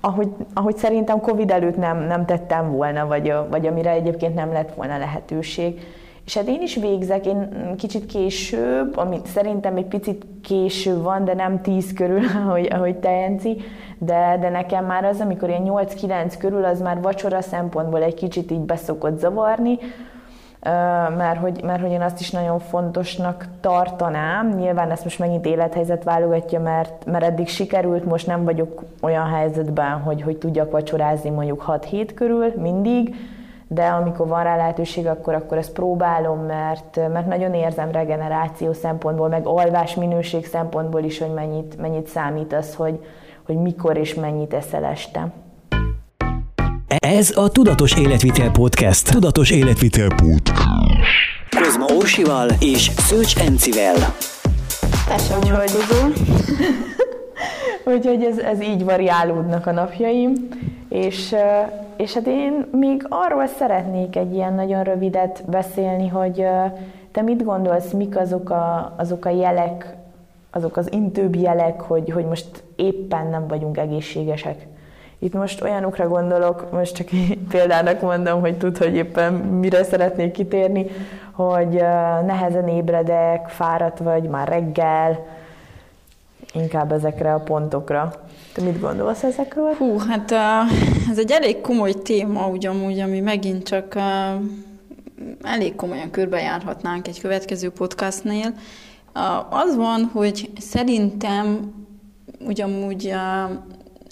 ahogy, ahogy szerintem Covid előtt nem, nem tettem volna, vagy, vagy amire egyébként nem lett volna lehetőség. És hát én is végzek, én kicsit később, amit szerintem egy picit később van, de nem 10 körül, ahogy, ahogy te, Enci, de, de nekem már az, amikor én 8-9 körül, az már vacsora szempontból egy kicsit így beszokott zavarni, mert hogy, mert hogy én azt is nagyon fontosnak tartanám. Nyilván ezt most megint élethelyzet válogatja, mert, mert eddig sikerült, most nem vagyok olyan helyzetben, hogy, hogy tudjak vacsorázni mondjuk 6-7 körül mindig, de amikor van rá lehetőség, akkor, akkor ezt próbálom, mert, mert nagyon érzem regeneráció szempontból, meg alvás minőség szempontból is, hogy mennyit, mennyit számít az, hogy, hogy mikor és mennyit eszel este. Ez a Tudatos Életvitel Podcast. Tudatos Életvitel Podcast. Kozma Orsival és Szőcs Encivel. Tessék, úgyhogy, úgyhogy ez, ez így variálódnak a napjaim, és, és hát én még arról szeretnék egy ilyen nagyon rövidet beszélni, hogy Te mit gondolsz, mik azok a, azok a jelek, azok az intőbb jelek, hogy, hogy most éppen nem vagyunk egészségesek? Itt most olyanokra gondolok, most csak példának mondom, hogy tud, hogy éppen mire szeretnék kitérni, hogy nehezen ébredek, fáradt vagy már reggel, inkább ezekre a pontokra. Te mit gondolsz ezekről? Hú, hát ez egy elég komoly téma, ugyanúgy, ami megint csak elég komolyan körbejárhatnánk egy következő podcastnél. Az van, hogy szerintem ugyanúgy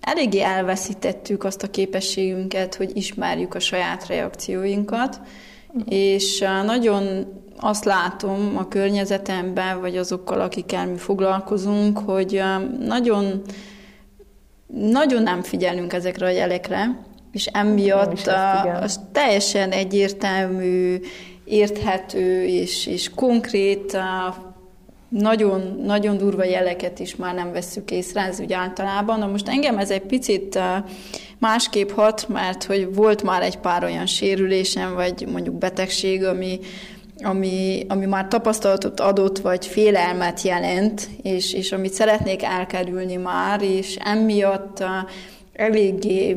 eléggé elveszítettük azt a képességünket, hogy ismerjük a saját reakcióinkat, és nagyon azt látom a környezetemben, vagy azokkal, akikkel mi foglalkozunk, hogy nagyon, nagyon nem figyelünk ezekre a jelekre, és emiatt a, az teljesen egyértelmű, érthető és, és konkrét nagyon, nagyon durva jeleket is már nem vesszük észre, ez úgy általában. Na most engem ez egy picit másképp hat, mert hogy volt már egy pár olyan sérülésem, vagy mondjuk betegség, ami, ami, ami már tapasztalatot adott, vagy félelmet jelent, és, és amit szeretnék elkerülni már, és emiatt eléggé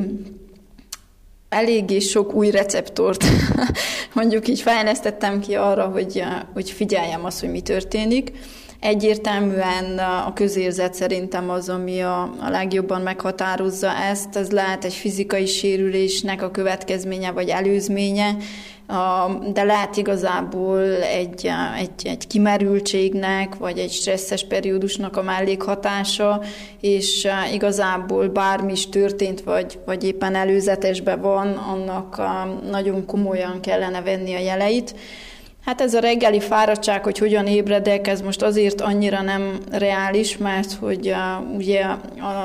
eléggé sok új receptort mondjuk így fejlesztettem ki arra, hogy, hogy figyeljem azt, hogy mi történik. Egyértelműen a közérzet szerintem az, ami a, a legjobban meghatározza ezt. Ez lehet egy fizikai sérülésnek a következménye vagy előzménye, de lehet igazából egy, egy, egy kimerültségnek, vagy egy stresszes periódusnak a mellékhatása, és igazából bármi is történt, vagy, vagy éppen előzetesben van, annak nagyon komolyan kellene venni a jeleit. Hát ez a reggeli fáradtság, hogy hogyan ébredek, ez most azért annyira nem reális, mert hogy uh, ugye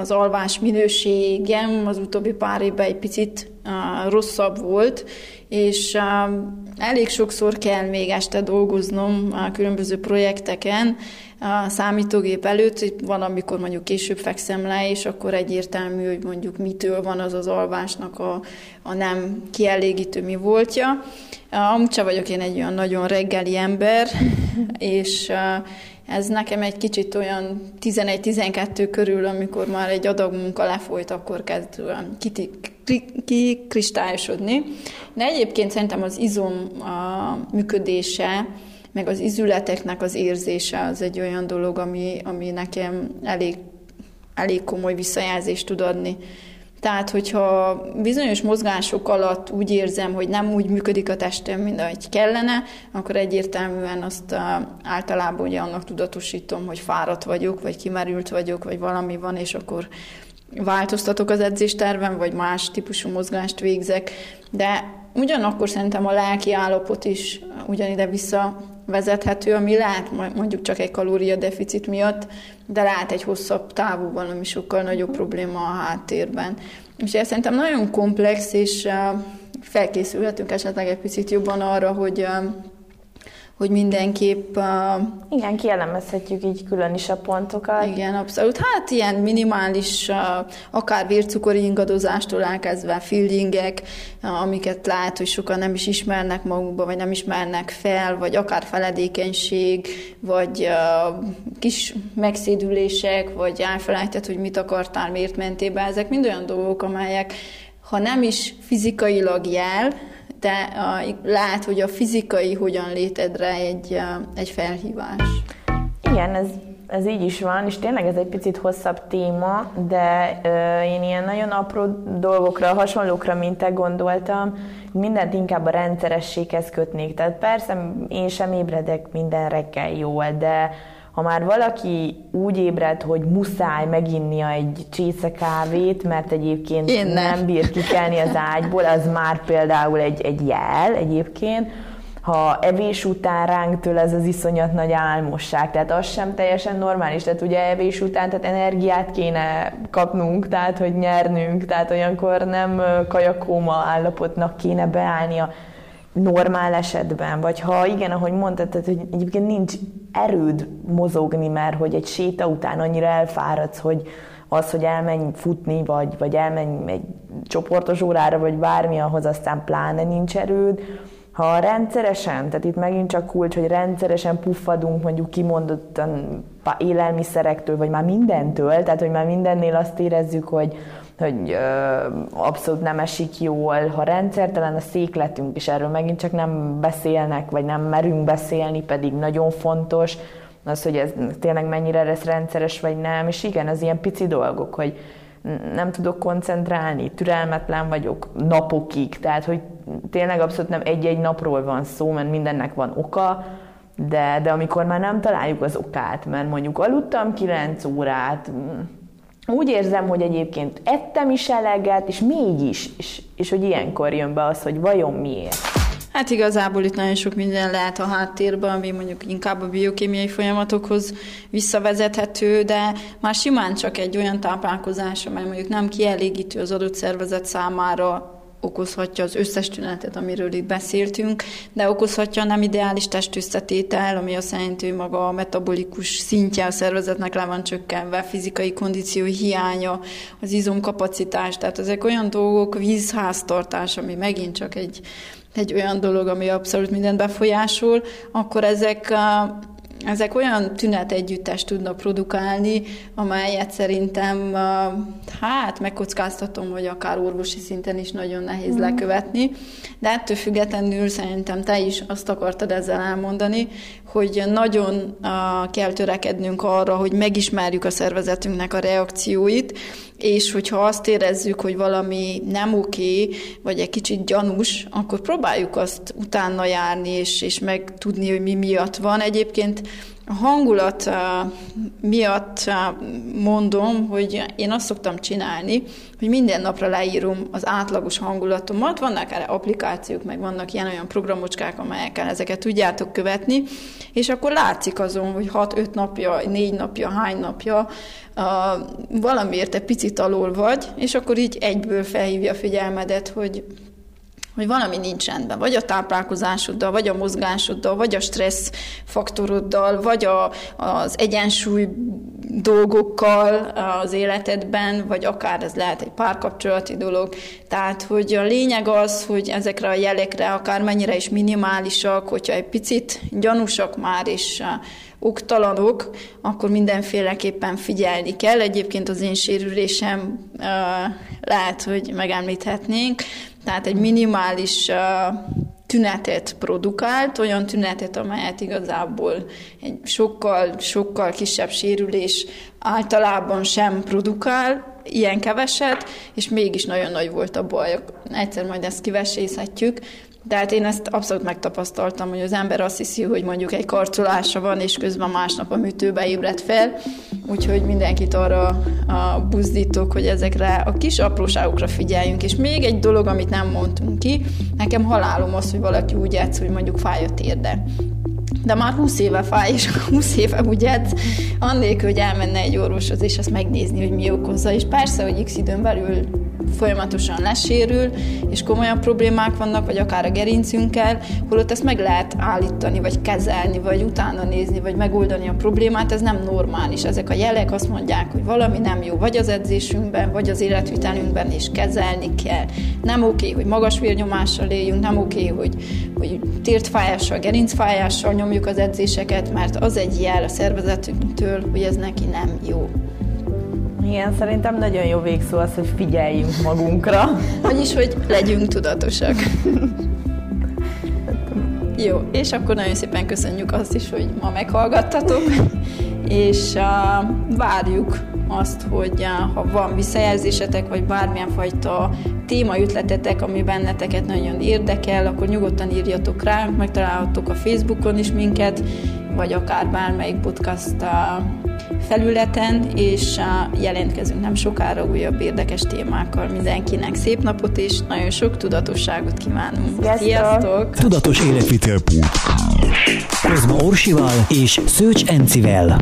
az alvás minőségem az utóbbi pár évben egy picit uh, rosszabb volt, és uh, elég sokszor kell még este dolgoznom a különböző projekteken, a számítógép előtt, van, amikor mondjuk később fekszem le, és akkor egyértelmű, hogy mondjuk mitől van az az alvásnak a, a nem kielégítő mi voltja. Amúgy vagyok én egy olyan nagyon reggeli ember, és ez nekem egy kicsit olyan 11-12 körül, amikor már egy adag munka lefolyt, akkor kezd kikristályosodni. De egyébként szerintem az izom a működése, meg az izületeknek az érzése az egy olyan dolog, ami, ami nekem elég, elég komoly visszajelzést tud adni. Tehát, hogyha bizonyos mozgások alatt úgy érzem, hogy nem úgy működik a testem, mint ahogy kellene, akkor egyértelműen azt általában ugye annak tudatosítom, hogy fáradt vagyok, vagy kimerült vagyok, vagy valami van, és akkor változtatok az edzésterven, vagy más típusú mozgást végzek. De ugyanakkor szerintem a lelki állapot is ugyanide vissza vezethető, ami lehet mondjuk csak egy kalóriadeficit miatt, de lehet egy hosszabb távú valami sokkal nagyobb probléma a háttérben. És ez szerintem nagyon komplex, és felkészülhetünk esetleg egy picit jobban arra, hogy hogy mindenképp... Uh, igen, kielemezhetjük így külön is a pontokat. Igen, abszolút. Hát ilyen minimális, uh, akár vércukori ingadozástól elkezdve fieldingek, uh, amiket lehet, hogy sokan nem is ismernek magukba, vagy nem ismernek fel, vagy akár feledékenység, vagy uh, kis megszédülések, vagy elfelejtett, hogy mit akartál, miért mentél be. Ezek mind olyan dolgok, amelyek ha nem is fizikailag jel, de a, lehet, hogy a fizikai hogyan létedre egy, egy felhívás. Igen, ez, ez így is van, és tényleg ez egy picit hosszabb téma, de ö, én ilyen nagyon apró dolgokra, hasonlókra, mint te gondoltam, mindent inkább a rendszerességhez kötnék. Tehát persze én sem ébredek minden reggel jól, de ha már valaki úgy ébred, hogy muszáj meginnia egy csésze kávét, mert egyébként Én nem. nem bír kikelni az ágyból, az már például egy, egy jel egyébként, ha evés után ránk től ez az iszonyat nagy álmosság, tehát az sem teljesen normális, tehát ugye evés után tehát energiát kéne kapnunk, tehát hogy nyernünk, tehát olyankor nem kajakóma állapotnak kéne beállnia normál esetben, vagy ha igen, ahogy mondtad, tehát, hogy egyébként nincs erőd mozogni, mert hogy egy séta után annyira elfáradsz, hogy az, hogy elmenj futni, vagy, vagy elmenj egy csoportos órára, vagy bármi, ahhoz aztán pláne nincs erőd, ha rendszeresen, tehát itt megint csak kulcs, hogy rendszeresen puffadunk mondjuk kimondottan élelmiszerektől, vagy már mindentől, tehát hogy már mindennél azt érezzük, hogy, hogy ö, abszolút nem esik jól, ha rendszertelen a székletünk, és erről megint csak nem beszélnek, vagy nem merünk beszélni, pedig nagyon fontos, az, hogy ez tényleg mennyire lesz rendszeres, vagy nem, és igen, az ilyen pici dolgok, hogy nem tudok koncentrálni, türelmetlen vagyok napokig, tehát hogy tényleg abszolút nem egy-egy napról van szó, mert mindennek van oka, de, de amikor már nem találjuk az okát, mert mondjuk aludtam 9 órát, úgy érzem, hogy egyébként ettem is eleget, és mégis, és, és hogy ilyenkor jön be az, hogy vajon miért. Hát igazából itt nagyon sok minden lehet a háttérben, ami mondjuk inkább a biokémiai folyamatokhoz visszavezethető, de már simán csak egy olyan táplálkozás, amely mondjuk nem kielégítő az adott szervezet számára, okozhatja az összes tünetet, amiről itt beszéltünk, de okozhatja a nem ideális testösszetétel, ami azt jelenti, hogy maga a metabolikus szintje a szervezetnek le van csökkenve, fizikai kondíció hiánya, az izomkapacitás, tehát ezek olyan dolgok, vízháztartás, ami megint csak egy egy olyan dolog, ami abszolút mindent befolyásol, akkor ezek ezek olyan tünet együttest tudnak produkálni, amelyet szerintem, hát megkockáztatom, hogy akár orvosi szinten is nagyon nehéz mm. lekövetni, de ettől függetlenül szerintem te is azt akartad ezzel elmondani, hogy nagyon kell törekednünk arra, hogy megismerjük a szervezetünknek a reakcióit, és hogyha azt érezzük, hogy valami nem oké, vagy egy kicsit gyanús, akkor próbáljuk azt utána járni, és, és megtudni, hogy mi miatt van. Egyébként a hangulat miatt mondom, hogy én azt szoktam csinálni, hogy minden napra leírom az átlagos hangulatomat. Vannak erre applikációk, meg vannak ilyen-olyan programocskák, amelyekkel ezeket tudjátok követni, és akkor látszik azon, hogy 6-5 napja, 4 napja, hány napja valamiért egy picit alul vagy, és akkor így egyből felhívja a figyelmedet, hogy hogy valami nincs rendben, vagy a táplálkozásoddal, vagy a mozgásoddal, vagy a stressz faktoroddal, vagy a, az egyensúly dolgokkal az életedben, vagy akár ez lehet egy párkapcsolati dolog. Tehát, hogy a lényeg az, hogy ezekre a jelekre akár mennyire is minimálisak, hogyha egy picit gyanúsak már, és oktalanok, akkor mindenféleképpen figyelni kell. Egyébként az én sérülésem lehet, hogy megemlíthetnénk, tehát egy minimális tünetet produkált, olyan tünetet, amelyet igazából egy sokkal, sokkal kisebb sérülés általában sem produkál, ilyen keveset, és mégis nagyon nagy volt a baj. Egyszer majd ezt kivesészhetjük, de hát én ezt abszolút megtapasztaltam, hogy az ember azt hiszi, hogy mondjuk egy karcolása van, és közben másnap a műtőbe ébred fel, úgyhogy mindenkit arra a buzdítok, hogy ezekre a kis apróságokra figyeljünk. És még egy dolog, amit nem mondtunk ki, nekem halálom az, hogy valaki úgy játsz, hogy mondjuk fáj a térde de már 20 éve fáj, és 20 éve úgy edz, annélkül, hogy elmenne egy orvoshoz, és azt megnézni, hogy mi okozza. És persze, hogy x időn belül folyamatosan lesérül, és komolyabb problémák vannak, vagy akár a gerincünkkel, holott ezt meg lehet állítani, vagy kezelni, vagy utána nézni, vagy megoldani a problémát, ez nem normális. Ezek a jelek azt mondják, hogy valami nem jó, vagy az edzésünkben, vagy az életvitelünkben, és kezelni kell. Nem oké, hogy magas vérnyomással éljünk, nem oké, hogy, hogy tértfájással, gerincfájással nyomjuk az edzéseket, mert az egy jel a szervezetünktől, hogy ez neki nem jó. Igen, szerintem nagyon jó végszó az, hogy figyeljünk magunkra. Vagyis, hogy legyünk tudatosak. Jó, és akkor nagyon szépen köszönjük azt is, hogy ma meghallgattatok, és uh, várjuk azt, hogy uh, ha van visszajelzésetek, vagy bármilyen fajta témaütletetek, ami benneteket nagyon érdekel, akkor nyugodtan írjatok rá, megtalálhatok a Facebookon is minket, vagy akár bármelyik podcast uh, felületen, és jelentkezünk nem sokára újabb érdekes témákkal mindenkinek. Szép napot és nagyon sok tudatosságot kívánunk. Sziasztok! Sziasztok. Tudatos életvitel Kozma Orsival és Szőcs Encivel.